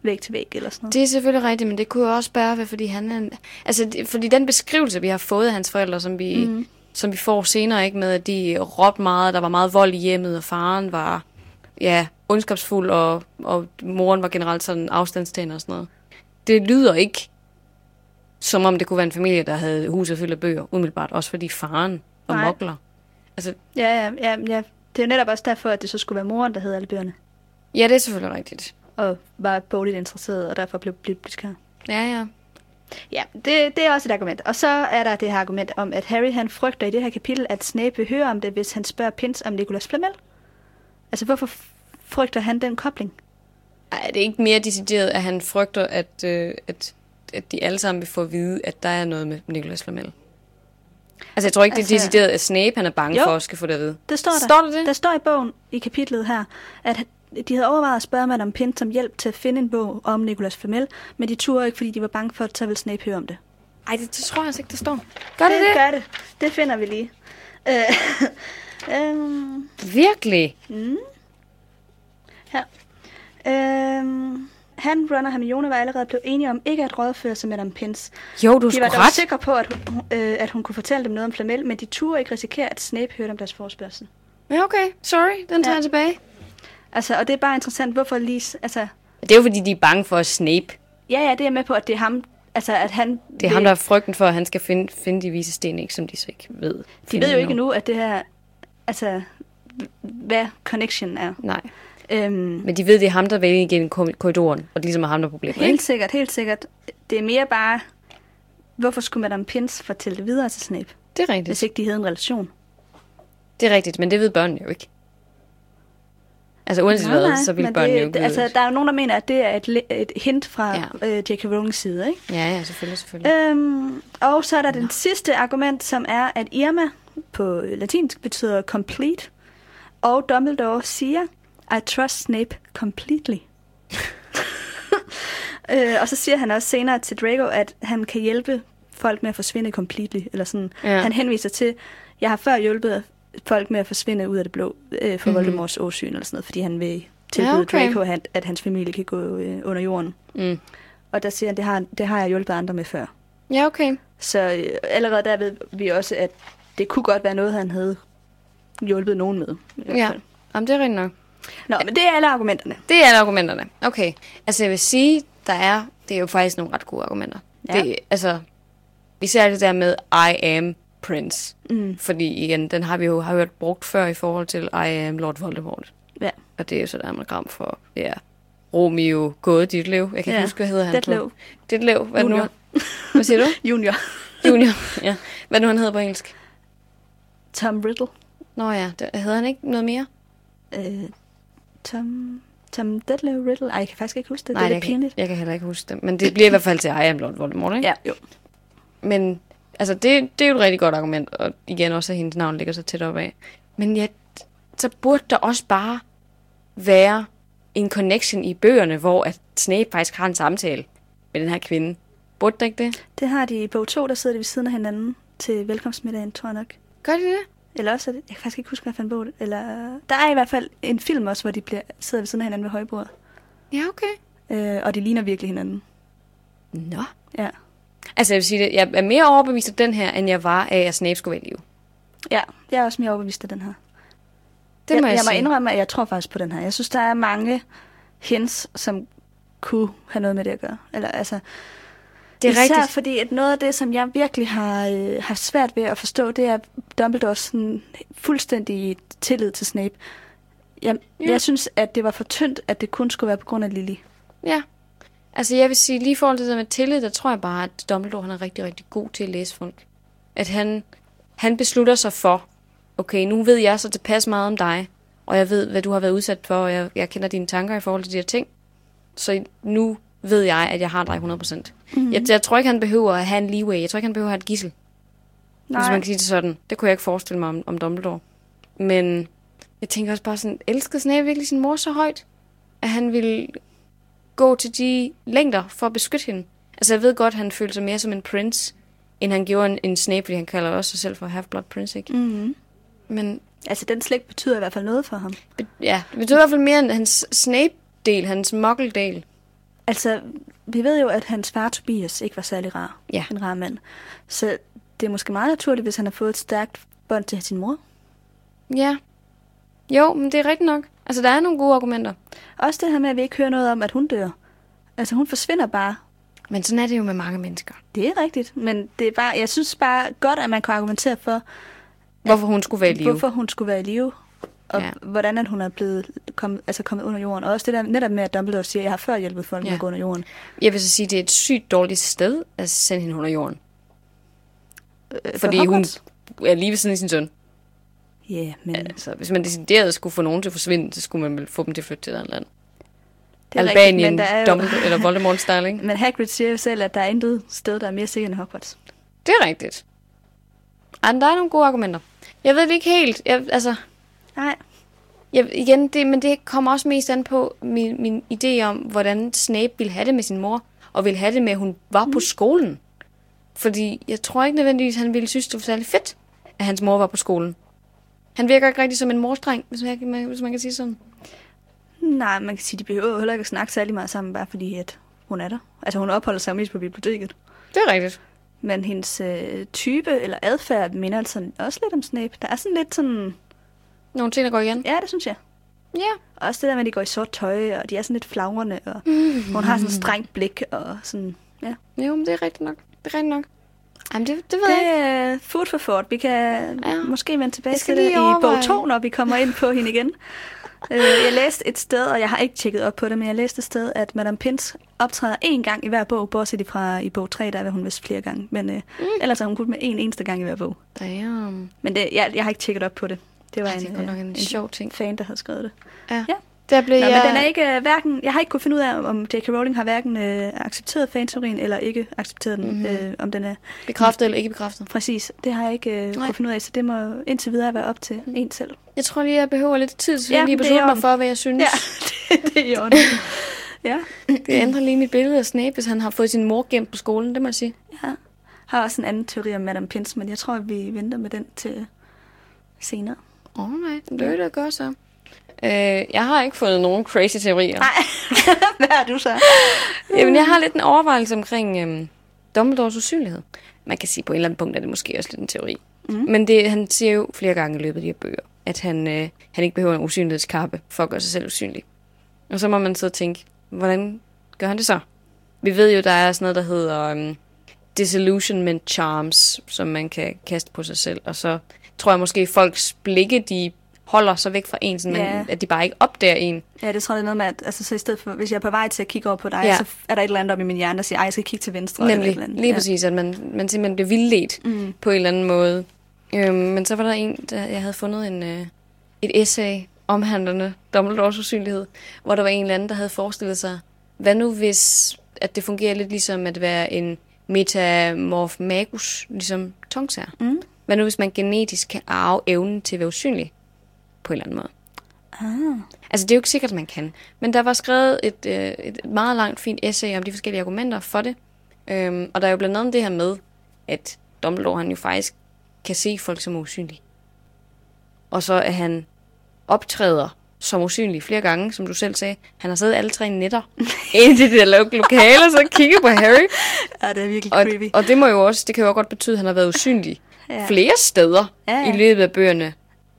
væg til væg eller sådan noget. det er selvfølgelig rigtigt, men det kunne jo også bare være, fordi han er Altså, det- fordi den beskrivelse, vi har fået af hans forældre, som vi, mm. som vi får senere, ikke med, at de råbte meget, der var meget vold i hjemmet, og faren var, ja, ondskabsfuld, og, og moren var generelt sådan afstandstagende og sådan noget. Det lyder ikke som om det kunne være en familie, der havde huset fyldt af bøger, umiddelbart. Også fordi faren var mokler. Altså, Ja, ja, ja, ja. Det er jo netop også derfor, at det så skulle være moren, der havde alle bøgerne. Ja, det er selvfølgelig rigtigt. Og var bogligt interesseret, og derfor blev bibliotekar. Ja, ja. Ja, det, det er også et argument. Og så er der det her argument om, at Harry han frygter i det her kapitel, at Snape vil høre om det, hvis han spørger Pins om Nicholas Flamel. Altså, hvorfor frygter han den kobling? Ej, det er ikke mere decideret, at han frygter, at, øh, at, at de alle sammen vil få at vide, at der er noget med Nicholas Flamel. Altså, jeg tror ikke, det er Altså- decideret, at Snape han er bange Jo. for at skal få det at vide. Det står der. Står der det? Der står i bogen, i kapitlet her, at de havde overvejet at spørge Madame Pins om hjælp til at finde en bog om Nicholas Flamel, men de turde ikke, fordi de var bange for, at så ville Snape høre om det. Ej, det, det tror jeg altså ikke, der står. Gør det det? det? gør det. Det finder vi lige. Øh, øhm, Virkelig? her. Øhm, han, Ron og Hermione var allerede blevet enige om ikke at rådføre sig med Madame Pins. Jo, du De var skulle dog ret. sikre på, at hun, øh, at hun kunne fortælle dem noget om Flamel, men de turde ikke risikere, at Snape hørte om deres forspørgsel. Ja, okay. Sorry, den tager Ja. jeg tilbage. Altså, og det er bare interessant, hvorfor lige... Altså, Det er jo, fordi de er bange for Snape. ja, ja, det er jeg med på, at det er ham... Altså, at han... Det er ham, der er frygten for, at han skal finde, finde de vise sten, ikke, som de så ikke ved. De ved jo ikke nu, at det her... Altså, hvad connection er. Nej, Øhm, men de ved, det er ham, der vælger igennem kor- korridoren, og det ligesom er ham, der er problemet, helt ikke? sikkert, helt sikkert. Det er mere bare... Hvorfor skulle Madame Pins fortælle det videre til Snape, Det er rigtigt. hvis ikke de havde en relation? Det er rigtigt, men det ved børnene jo ikke. Altså uanset Nej, hvad, så vil men børnene det, jo ikke Altså, der er jo nogen, der mener, at det er et, et hint fra Ja. øh, J.K. Rowlings side, ikke? Ja, ja, selvfølgelig, selvfølgelig. Øhm, og så er der den sidste argument, som er, at Irma på latinsk betyder complete, og Dumbledore siger, I trust Snape completely. øh, og så siger han også senere til Draco, at han kan hjælpe folk med at forsvinde completely, eller sådan. Ja. Han henviser til, jeg har før hjulpet folk med at forsvinde ud af det blå øh, for mm-hmm. Voldemorts åsyn, eller sådan noget, fordi han vil tilbyde Ja, okay. Draco, at, at hans familie kan gå øh, under jorden. Mm. Og der siger han, det har, det har jeg hjulpet andre med før. Ja, okay. Så øh, allerede der ved vi også, at det kunne godt være noget, han havde hjulpet nogen med. Ja. Jamen, det er rigtigt nok. Nå, men det er alle argumenterne. Det er alle argumenterne. Okay. Altså, jeg vil sige, der er, det er jo faktisk nogle ret gode argumenter. Ja. Det, altså, især det der med, I am Prince. Mm. Fordi igen, den har vi jo har hørt brugt før i forhold til I am Lord Voldemort. Ja. Og det er jo så et anagram for, ja, Romeo gået dit liv. Jeg kan ikke Ja. huske, hvad hedder han på. Detlev. Dit liv. Hvad, nu, Junior. hvad siger du? Junior. Junior. ja. Hvad nu han hedder på engelsk? Tom Riddle. Nå ja, det, hedder han ikke noget mere? Øh, Tom... Tom Detlev Riddle. Ej, jeg kan faktisk ikke huske det. Nej, det er jeg lidt kan, pinligt. jeg kan heller ikke huske det. Men det bliver i hvert fald til I am Lord Voldemort, ikke? Ja, jo. Men altså, det, det er jo et rigtig godt argument, og igen også, at hendes navn ligger så tæt op af. Men ja, så burde der også bare være en connection i bøgerne, hvor at Snape faktisk har en samtale med den her kvinde. Burde der ikke det? Det har de i bog 2, der sidder de ved siden af hinanden til velkomstmiddagen, tror jeg nok. Gør de det? Eller også, er det, jeg kan faktisk ikke huske, hvad for en bog det Eller, der er i hvert fald en film også, hvor de bliver, sidder ved siden af hinanden ved højbordet. Ja, okay. Øh, og de ligner virkelig hinanden. Nå. Ja. Altså, jeg vil sige det, jeg er mere overbevist af den her, end jeg var af, at Snape skulle være i live. Ja, jeg er også mere overbevist af den her. Det jeg, må jeg, jeg må sige. indrømme, at jeg tror faktisk på den her. Jeg synes, der er mange hints, som kunne have noget med det at gøre. Eller, altså, Det er især rigtigt. fordi, at noget af det, som jeg virkelig har øh, haft svært ved at forstå, det er Dumbledores sådan, fuldstændig tillid til Snape. Jeg, ja. jeg synes, at det var for tyndt, at det kun skulle være på grund af Lily. Ja. Altså, jeg vil sige, lige i forhold til det med tillid, der tror jeg bare, at Dumbledore han er rigtig, rigtig god til at læse folk. At han, han beslutter sig for, okay, nu ved jeg så tilpas meget om dig, og jeg ved, hvad du har været udsat for, og jeg, jeg kender dine tanker i forhold til de her ting. Så nu ved jeg, at jeg har dig 100%. Mm-hmm. Jeg, jeg tror ikke, han behøver at have en leeway. Jeg tror ikke, han behøver at have et gissel. Nej. Hvis man kan sige det sådan. Det kunne jeg ikke forestille mig om, om Dumbledore. Men jeg tænker også bare sådan, elskede Snape virkelig sin mor så højt, at han ville gå til de længder for at beskytte hende. Altså jeg ved godt, at han følte sig mere som en prince, end han gjorde en, en Snape, fordi han kalder også sig selv for Half-Blood Prince, ikke? Mm-hmm. Men Altså, den slægt betyder i hvert fald noget for ham. be- ja, det betyder i hvert fald mere end hans Snape-del, hans muggle-del. Altså, vi ved jo, at hans far Tobias ikke var særlig rar. Ja. En rar mand. Så det er måske meget naturligt, hvis han har fået et stærkt bånd til sin mor. Ja. Jo, men det er rigtigt nok. Altså, der er nogle gode argumenter. Også det her med, at vi ikke hører noget om, at hun dør. Altså, hun forsvinder bare Men sådan er det jo med mange mennesker. Det er rigtigt, men det er bare, jeg synes bare godt, at man kan argumentere for, Hvorfor hun skulle være i live. hvorfor hun skulle være i live, og Ja. hvordan at hun er blevet kommet, altså kommet under jorden. Og også det der netop med, at Dumbledore siger, at jeg har før hjulpet folk ja. med at gå under jorden. Jeg vil så sige, at det er et sygt dårligt sted at sende hende under jorden. Øh, Fordi for hun er lige ved siden af sin søn. Ja, yeah, men Altså, hvis man decideret skulle få nogen til at forsvinde, så skulle man vel få dem til at flytte til et andet land. det er rigtigt, Albanien, men der er jo, Dumbledore, eller Voldemort style, ikke? Men Hagrid siger jo selv, at der er intet sted, der er mere sikkert end Hogwarts. Det er rigtigt. Ej, der er nogle gode argumenter. Jeg ved det ikke helt. Jeg, altså, Nej. jeg, igen, det, men det kommer også mest an på min, min idé om, hvordan Snape ville have det med sin mor, og ville have det med, at hun var på skolen. Fordi jeg tror ikke nødvendigvis, han ville synes, det var særlig fedt, at hans mor var på skolen. Han virker ikke rigtig som en morstreng, hvis man, hvis man kan sige sådan. Nej, man kan sige, de behøver jo heller ikke at snakke særlig meget sammen, bare fordi at hun er der. Altså hun opholder sig mest på biblioteket. Det er rigtigt. Men hendes øh, type eller adfærd minder altså også lidt om Snape. Der er sådan lidt sådan... Nogle ting, der går igen. Ja, det synes jeg. Ja. Også det der med, at de går i sort tøj, og de er sådan lidt flagrende, og hun har sådan et strengt blik, og sådan... Ja. Jo, men det er rigtigt nok. Det er rigtigt nok. Jamen, det, det ved jeg Det ikke. er food for thought. Vi kan Ja. måske vende tilbage Jeg til det i bog 2, når vi kommer ind på hende igen. Øh, jeg læste et sted, og jeg har ikke tjekket op på det, men jeg læste et sted, at Madame Pins optræder én gang i hver bog, bortset fra i bog 3, der er hun vist flere gange. Men øh, mm. ellers er hun kun med en eneste gang i hver bog. Damn. Men det, jeg, jeg har ikke tjekket op på det. Det var Ej, en, det godt nok en sjov ting. fan, der havde skrevet det. Ja. Ja. Der blev Nå, jeg... men den er ikke uh, hverken... Jeg har ikke kunnet finde ud af, om J.K. Rowling har hverken uh, accepteret fanteorien, eller ikke accepteret den. Mhm. Mm-hmm. Uh, om den er bekræftet eller ikke bekræftet. præcis. Det har jeg ikke uh, Nej. kunnet finde ud af, så det må indtil videre være op til en selv. Jeg tror lige, jeg behøver lidt tid, så Ja, jeg lige det er beslutte i mig for, hvad jeg synes. Ja, det, det er orden. ja. Det ændrer lige mit billede af Snape, hvis han har fået sin mor gemt på skolen, det må jeg sige. ja. har også en anden teori om Madame Pins, men jeg tror, at vi venter med den til senere. Alright, det vil jeg gøre så. Øh, jeg har ikke fundet nogen crazy teorier. Nej, hvad har du så? Jamen, jeg har lidt en overvejelse omkring øhm, Dumbledores usynlighed. Man kan sige, på et eller andet punkt er det måske også lidt en teori. Mm. Men det, han siger jo flere gange i løbet af de her bøger, at han, øh, han ikke behøver en usynlighedskappe for at gøre sig selv usynlig. Og så må man så tænke, hvordan gør han det så? Vi ved jo, der er sådan noget, der hedder øhm, disillusionment charms, som man kan kaste på sig selv. Og så tror jeg måske, folks blikke, de holder sig væk fra en, sådan, Ja. men, at de bare ikke opdager en. Ja, det tror jeg det er noget med, at altså, så i stedet for, hvis jeg er på vej til at kigge over på dig, Ja. så er der et eller andet op i min hjerne, der siger, ej, jeg skal kigge til venstre. eller et Nemlig, eller andet. lige ja. præcis, at man, man simpelthen bliver vildledt mm. på en eller anden måde. Øhm, men så var der en, der jeg havde fundet en, øh, et essay omhandlende Dumbledores usynlighed, hvor der var en eller anden, der havde forestillet sig, hvad nu hvis, at det fungerer lidt ligesom at være en metamorph magus, ligesom tongsager. Mm. Hvad nu hvis man genetisk kan arve evnen til at være usynlig på en eller anden måde? Ah. Altså, det er jo ikke sikkert, at man kan. Men der var skrevet et, øh, et meget langt, fint essay om de forskellige argumenter for det. Øhm, og der er jo blandt andet det her med, at Dumbledore han jo faktisk kan se folk som usynlige. Og så at han optræder som usynlig flere gange, som du selv sagde. Han har siddet alle tre nætter inde i det der lo- lokale, og så kigget på Harry. Ja, det er virkelig Og, creepy. og det må jo også, det kan jo godt betyde, at han har været usynlig Ja. flere steder Ja, ja. i løbet af bøgerne,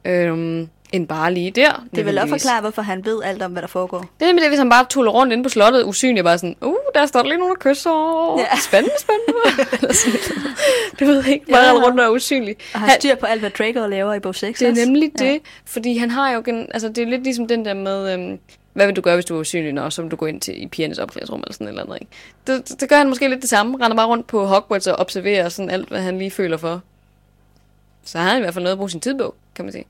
øhm, end bare lige der. Det vil også forklare, hvorfor han ved alt om, hvad der foregår. Det er nemlig det, hvis han bare tuller rundt inde på slottet, usynlig, bare sådan, uh, der står der lige nogen, der kysser. Ja. Spændende, spændende. Du ved ikke, bare Ja, rundt og er usynlig. Og har Han- styr på alt, hvad Draco laver i bog 6 det er nemlig Ja. det, fordi han har jo, gen, altså det er lidt ligesom den der med, øhm, hvad vil du gøre, hvis du er usynlig, når som du går ind til i pigernes opklædningsrum eller sådan et eller andet, ikke? Det, det, det, gør han måske lidt det samme, render bare rundt på Hogwarts og observerer sådan alt, hvad han lige føler for. Så har han i hvert fald noget at bruge sin tid på, kan man sige.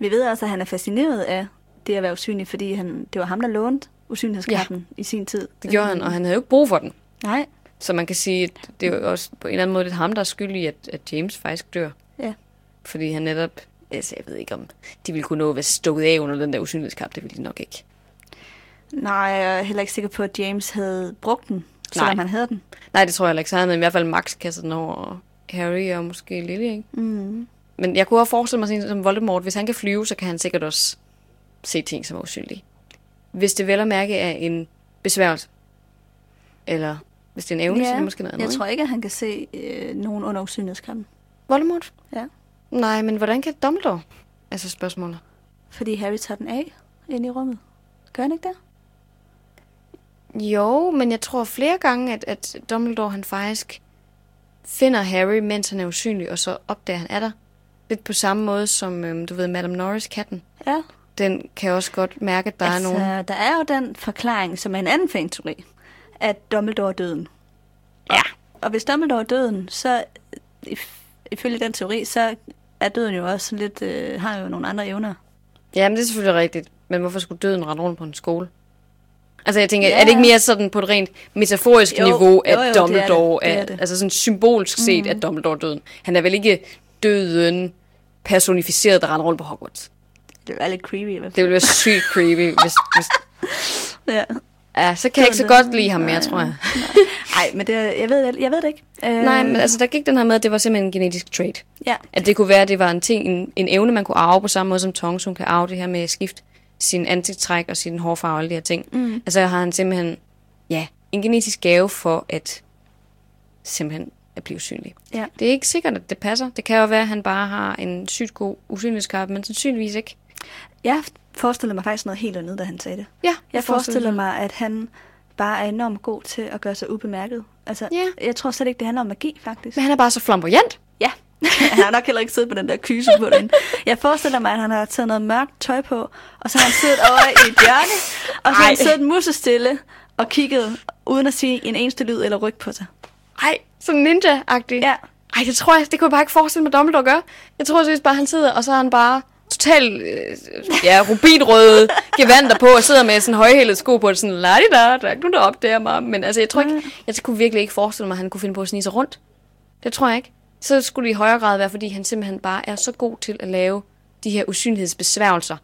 Vi ved også, at han er fascineret af det at være usynlig, fordi han, det var ham, der lånte usynlighedskappen ja. i sin tid. Det gjorde han, og han havde jo ikke brug for den. Nej, Så man kan sige, at det er jo også på en eller anden måde lidt ham, der er skyld i, at, at James faktisk dør. ja. Fordi han netop... Altså, jeg ved ikke, om de ville kunne nå at være stukket af under den der usynlighedskap. Det ville de nok ikke. Nej, jeg er heller ikke sikker på, at James havde brugt den, selvom Nej. han havde den. Nej, det tror jeg heller ikke. Så han havde i hvert fald Max kastet den over Harry og måske Lily, ikke? Mm. Men jeg kunne også forestille mig sådan som Voldemort. Hvis han kan flyve, så kan han sikkert også se ting, som er usynlige. Hvis det vel at mærke er en besværgelse. Eller hvis det er en evne, så er det måske noget andet. jeg tror ikke, at han kan se øh, nogen under usynlighedskappen. Voldemort? Ja. Nej, men hvordan kan Dumbledore? Altså spørgsmålet. Fordi Harry tager den af ind i rummet. Gør han ikke det? Jo, men jeg tror flere gange, at, at Dumbledore han faktisk finder Harry, mens han er usynlig, og så opdager han er der. Lidt på samme måde som, øhm, du ved, Madame Norris-katten. Ja. Den kan også godt mærke, at der altså, er nogen... der er jo den forklaring, som er en anden fanteori, at Dumbledore er døden. Ja. Og hvis Dumbledore er døden, så if- ifølge den teori, så er døden jo også lidt, øh, har jo nogle andre evner. Jamen, det er selvfølgelig rigtigt. Men hvorfor skulle døden rende rundt på en skole? Altså, jeg tænker, Ja. er det ikke mere sådan på et rent metaforisk Jo, niveau, at jo, jo, det er Dumbledore det. Det er, er det. altså sådan symbolsk set, mm. at Dumbledore er døden. Han er vel ikke døden personificeret, der render rundt på Hogwarts. Det er lidt creepy i hvert Det ville være sygt creepy, hvis, hvis... Ja. Ja, så kan jeg ikke så godt lide ham mere, nej. tror jeg. Nej, men det, jeg, ved, jeg ved det ikke. Øh, Nej, men altså, der gik den her med, at det var simpelthen en genetisk trait. Ja, At det kunne være, at det var en ting, en, en evne, man kunne arve på samme måde som Tongs, hun kan arve det her med at skifte sin ansigtstræk og sin hårfarve og alle de her ting. Mm. Altså har han simpelthen, ja, en genetisk gave for at simpelthen at blive synlig. Ja. Det er ikke sikkert, at det passer. Det kan jo være, at han bare har en sygt god usynlighedskappe, men sandsynligvis ikke. jeg forestiller mig faktisk noget helt andet, da han sagde det. Ja, Jeg forestiller mig, at han bare er enormt god til at gøre sig ubemærket. Altså, Ja. jeg tror slet ikke, det handler om magi, faktisk. Men han er bare så flamboyant. Ja, han har nok heller ikke siddet på den der kyse på den. Jeg forestiller mig, at han har taget noget mørkt tøj på, og så har han siddet over i et hjørne, og så har han siddet musestille og kigget, uden at sige en eneste lyd eller ryg på sig. Ej, sådan ninja-agtig. Ja. Ej, det tror jeg, det kunne jeg bare ikke forestille mig, Dumbledore gør. Jeg tror seriøst bare, han sidder, og så har han bare total, øh, ja, rubinrøde gevanter på, og sidder med sådan højhældet sko på, og sådan, la da, der er ikke nogen, der opdager mig. Men altså, jeg tror ikke, jeg kunne virkelig ikke forestille mig, at han kunne finde på at snige sig rundt. Det tror jeg ikke. Så skulle det i højere grad være, fordi han simpelthen bare er så god til at lave de her usynlighedsbesværgelser,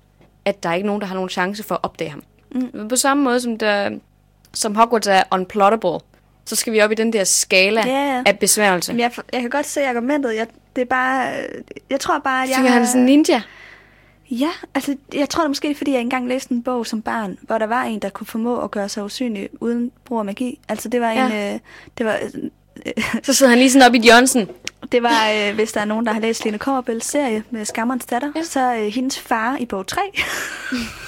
at der er ikke nogen, der har nogen chance for at opdage ham. Mm. På samme måde som, der, som Hogwarts er unplottable, så skal vi op i den der skala ja. af besværgelse. Jamen, jeg, jeg kan godt se argumentet. Jeg, det er bare, øh, jeg tror bare, at jeg Jeg han er sådan en ninja. Ja, altså jeg tror det måske, fordi jeg engang læste en bog som barn, hvor der var en, der kunne formå at gøre sig usynlig uden brug af magi. Altså det var en, Ja. øh, det var, øh, Så sidder han lige sådan op i Jørgensen. det var øh, hvis der er nogen, der har læst Lene Kårebøls serie med Skammerens datter, ja. så øh, hendes far i bog 3,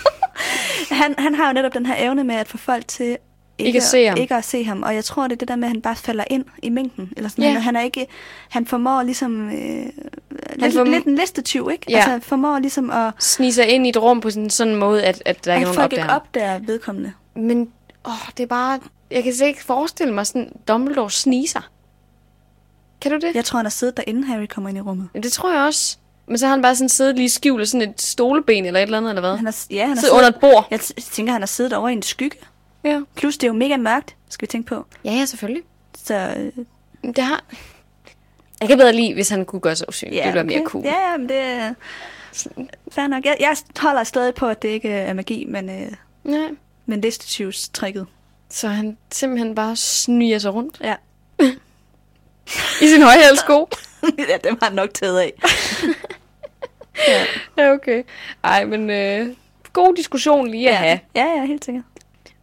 han, han har jo netop den her evne med at få folk til Ikke at se ham. Ikke at se ham. Og jeg tror, det er det der med, at han bare falder ind i mængden. Eller sådan. Ja. Han, han, er ikke, han formår ligesom... Øh, lidt, form- lidt en listetyv, ikke? Ja. Altså formår ligesom at... Snige sig ind i et rum på sådan, sådan en måde, at, at der ikke er At nogen folk opdager ikke ham. opdager vedkommende. Men åh, det er bare... Jeg kan slet ikke forestille mig sådan Dumbledore sniser. Kan du det? Jeg tror, han har siddet der, inden Harry kommer ind i rummet. Ja. Det tror jeg også. Men så har han bare sådan siddet lige skjult af sådan et stoleben eller et eller andet, eller hvad? Han har, ja, han har Siddet under et bord. Jeg tænker, han har siddet over i en skygge. Ja. Plus, det er jo mega mørkt, skal vi tænke på. Ja, ja, selvfølgelig. Så øh, Det har... Jeg kan bedre lide, hvis han kunne gøre sig usynlig. ja, det ville være mere okay. cool. Ja, ja, men det er fair nok. Jeg, jeg holder stadig på, at det ikke er magi, men, øh, Nej. men listetyvs-tricket. Så han simpelthen bare sniger sig rundt Ja. i sin højhælsko. ja, det var han nok taget af. ja. Ja, okay. Ej, men øh, god diskussion lige at Ja. have. ja, ja, helt sikkert.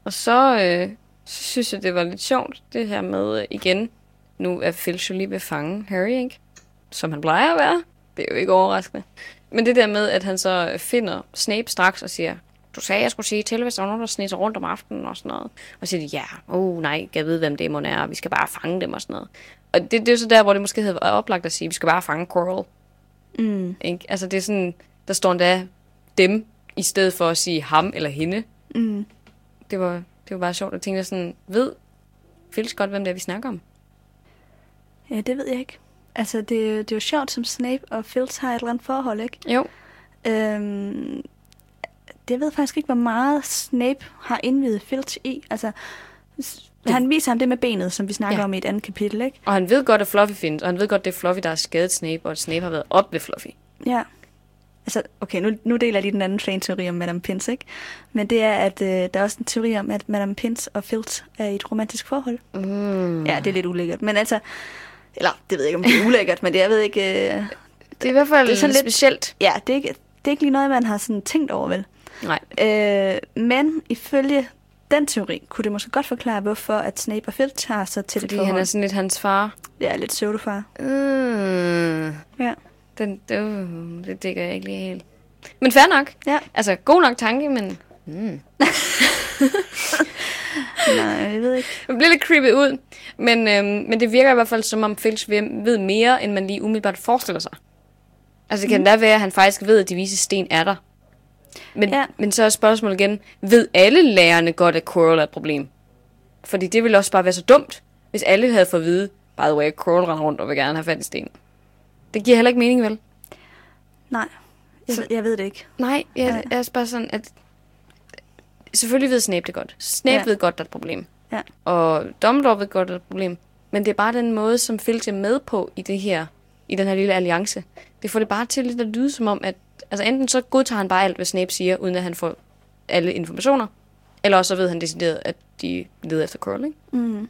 Og så, øh, så synes jeg, det var lidt sjovt, det her med øh, igen. Nu er Filch lige ved fange Harry, ikke? Som han plejer at være. Det er jo ikke overraskende. Men det der med, at han så finder Snape straks og siger, du sagde, jeg skulle sige til, hvis der var nogen, der sneser rundt om aftenen og sådan noget. Og siger de, ja, oh nej, jeg ved, hvem dæmonen er, og vi skal bare fange dem og sådan noget. Og det, det er jo så der, hvor det måske havde været oplagt at sige, vi skal bare fange Quirrell. Mm. Ikke? Altså det er sådan, der står endda dem, i stedet for at sige ham eller hende. Mm. Det var, det var bare sjovt at tænke sådan, ved Filch godt, hvem det er, vi snakker om? Ja, det ved jeg ikke. Altså, det, det er jo sjovt, som Snape og Filch har et eller andet forhold, ikke? Jo. Øhm, det ved faktisk ikke, hvor meget Snape har indvidet Filch i. Altså, s- han viser ham det med benet, som vi snakker ja. om i et andet kapitel, ikke? Og han ved godt, at Fluffy findes, og han ved godt, det er Fluffy, der har skadet Snape, og at Snape har været op ved Fluffy. Ja. Altså, okay, nu, nu deler jeg lige den anden fan-teori om Madame Pince, ikke? Men det er, at øh, der er også en teori om, at Madame Pince og Filch er i et romantisk forhold. Mm. Ja, det er lidt ulækkert. Men altså, eller det ved jeg ikke, om det er ulækkert, men det, jeg ved ikke... Øh, Det er i hvert fald Det er sådan lidt- specielt. ja, det er, ikke, det er ikke lige noget, man har sådan tænkt over, vel? Nej. Øh, men ifølge den teori, kunne det måske godt forklare, hvorfor at Snape og Filch har så til Fordi et forhold. han er sådan lidt hans far. Det er lidt pseudofar. Mm. Ja. Den, det, uh, det dækker jeg ikke lige helt. Men fair nok. Ja. Altså, god nok tanke, men... Mm. Nej, jeg ved ikke. Man bliver lidt creepy ud, men, øhm, men det virker i hvert fald som om Filch ved, mere, end man lige umiddelbart forestiller sig. Altså det kan mm. da være, at han faktisk ved, at de vise sten er der. Men, Ja. men så er spørgsmålet igen, ved alle lærerne godt, at Quirrell er et problem? Fordi det ville også bare være så dumt, hvis alle havde fået at vide, by the way, Quirrell render rundt og vil gerne have fat i sten. Det giver heller ikke mening, vel? Nej, jeg, Så- ved, jeg ved det ikke. Nej, jeg, Nej. jeg er bare sådan, at... Selvfølgelig ved Snape det godt. Snape Ja. ja. ved godt, der er et problem. Ja. Og Dumbledore ved godt, der er et problem. Men det er bare den måde, som Filch er med på i det her, i den her lille alliance. Det får det bare til lidt at lyde som om, at altså enten så godtager han bare alt, hvad Snape siger, uden at han får alle informationer, eller også så ved han decideret, at de leder efter ikke? Mm.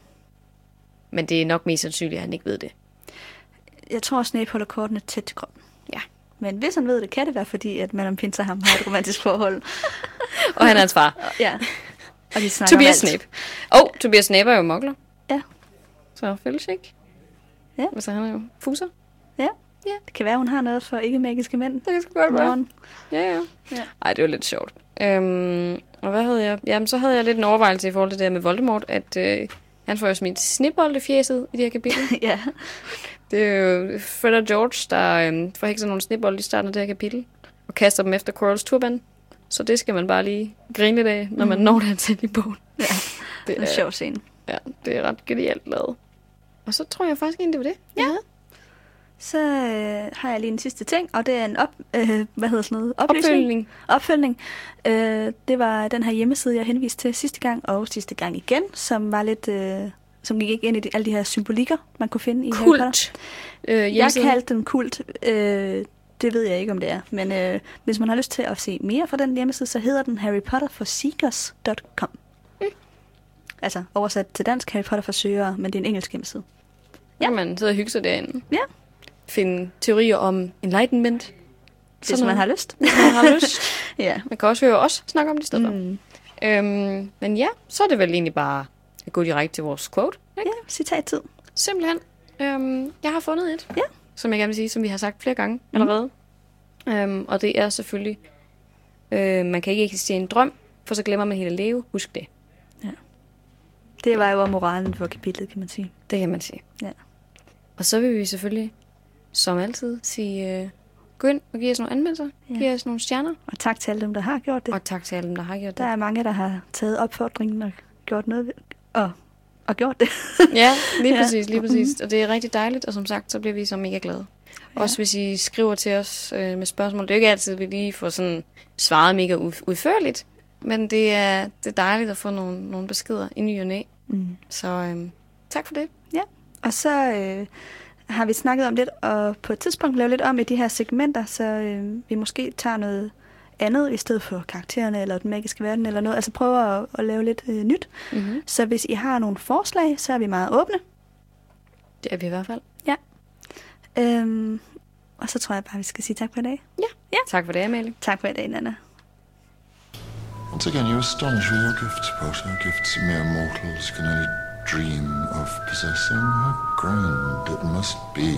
Men det er nok mest sandsynligt, at han ikke ved det. Jeg tror, at Snape holder kortene tæt til kroppen. Ja. Men hvis han ved det, kan det være fordi, at Madame Pinter ham har et romantisk forhold. Og han er hans far. ja. Og de snakker Tobias. Snape. Og Tobias Snape er jo mokler. Ja. Så Filch ikke? Ja. Altså han er jo fuser. Ja. ja. Det kan være, hun har noget for ikke-magiske mænd. Det skal godt være. Morgen. Ja, ja. Ja. Ej, det var lidt sjovt. Øhm, og hvad havde jeg? Jamen, så havde jeg lidt en overvejelse i forhold til det der med Voldemort, at øh, han får jo smidt snibbold i fjeset i det her kapitel. ja. Det er jo Fred og George, der øh, får hækset nogle snibbold i starten af det her kapitel, og kaster dem efter Quirrells turban. Så det skal man bare lige grine lidt af, når man når det til i bogen. Ja. Det Det er en sjov scene. Ja, det er ret genialt lavet. Og så tror jeg faktisk egentlig, det var det. Ja. ja. Så øh, har jeg lige en sidste ting, og det er en op, øh, hvad hedder sådan noget? Oplysning. Opfølgning. Opfølgning. Øh, det var den her hjemmeside, jeg henviste til sidste gang, og sidste gang igen, som var lidt... Øh, som gik ind i de, alle de her symbolikker, man kunne finde i Harry Potter. Kult. Øh, Jeg kaldte den kult. Øh, det ved jeg ikke, om det er. Men øh, hvis man har lyst til at se mere fra den hjemmeside, så hedder den harrypotterforseekers.com. Mm. Altså oversat til dansk Harry Potter for søgere, men det er en engelsk hjemmeside. Ja. man sidde og hygge sig derinde. Ja. Finde teorier om enlightenment. Hvis man har lyst. Hvis man har lyst. ja. Man kan også høre os snakke om det i stedet. Mm. Øhm, men ja, så er det vel egentlig bare at gå direkte til vores quote. Ikke? Ja, citattid. Simpelthen. Øhm, jeg har fundet et. Ja. Som jeg gerne vil sige, som vi har sagt flere gange allerede. Øhm, og det er selvfølgelig, øh, man kan ikke eksistere en drøm, for så glemmer man helt at leve. Husk det. Det var jo moralen for kapitlet, kan man sige. Det kan man sige. Ja. Og så vil vi selvfølgelig, som altid, sige, øh, gå ind og give os nogle anmeldelser. Ja. Ja. Give os nogle stjerner. Og tak til alle dem, der har gjort det. Og tak til alle dem, der har gjort Der det. er mange, der har taget opfordringen og gjort noget og, og gjort det. Ja, lige Ja. præcis, lige præcis. Og det er rigtig dejligt, og som sagt, så bliver vi så mega glade. Ja. Også hvis I skriver til os øh, med spørgsmål. Det er jo ikke altid, vi lige får sådan svaret mega ud- udførligt, men det er, det er dejligt at få nogle, nogle beskeder i ny og næ. Mm. Så øh, tak for det. Og så øh, har vi snakket om lidt, og på et tidspunkt lavet lidt om i de her segmenter, så øh, vi måske tager noget andet i stedet for karaktererne eller den magiske verden eller noget. Altså prøver at, at lave lidt øh, nyt. Mm-hmm. Så hvis I har nogle forslag, så er vi meget åbne. Det er vi i hvert fald. Øhm, og så tror jeg bare, vi skal sige tak for i dag. Ja. Tak for det, Amalie. Tak for i dag, Nana. Once again, you astonish with your gifts, Potter. Gifts mere mortals can only dream of possessing. How grand it must be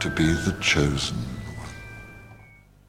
to be the chosen.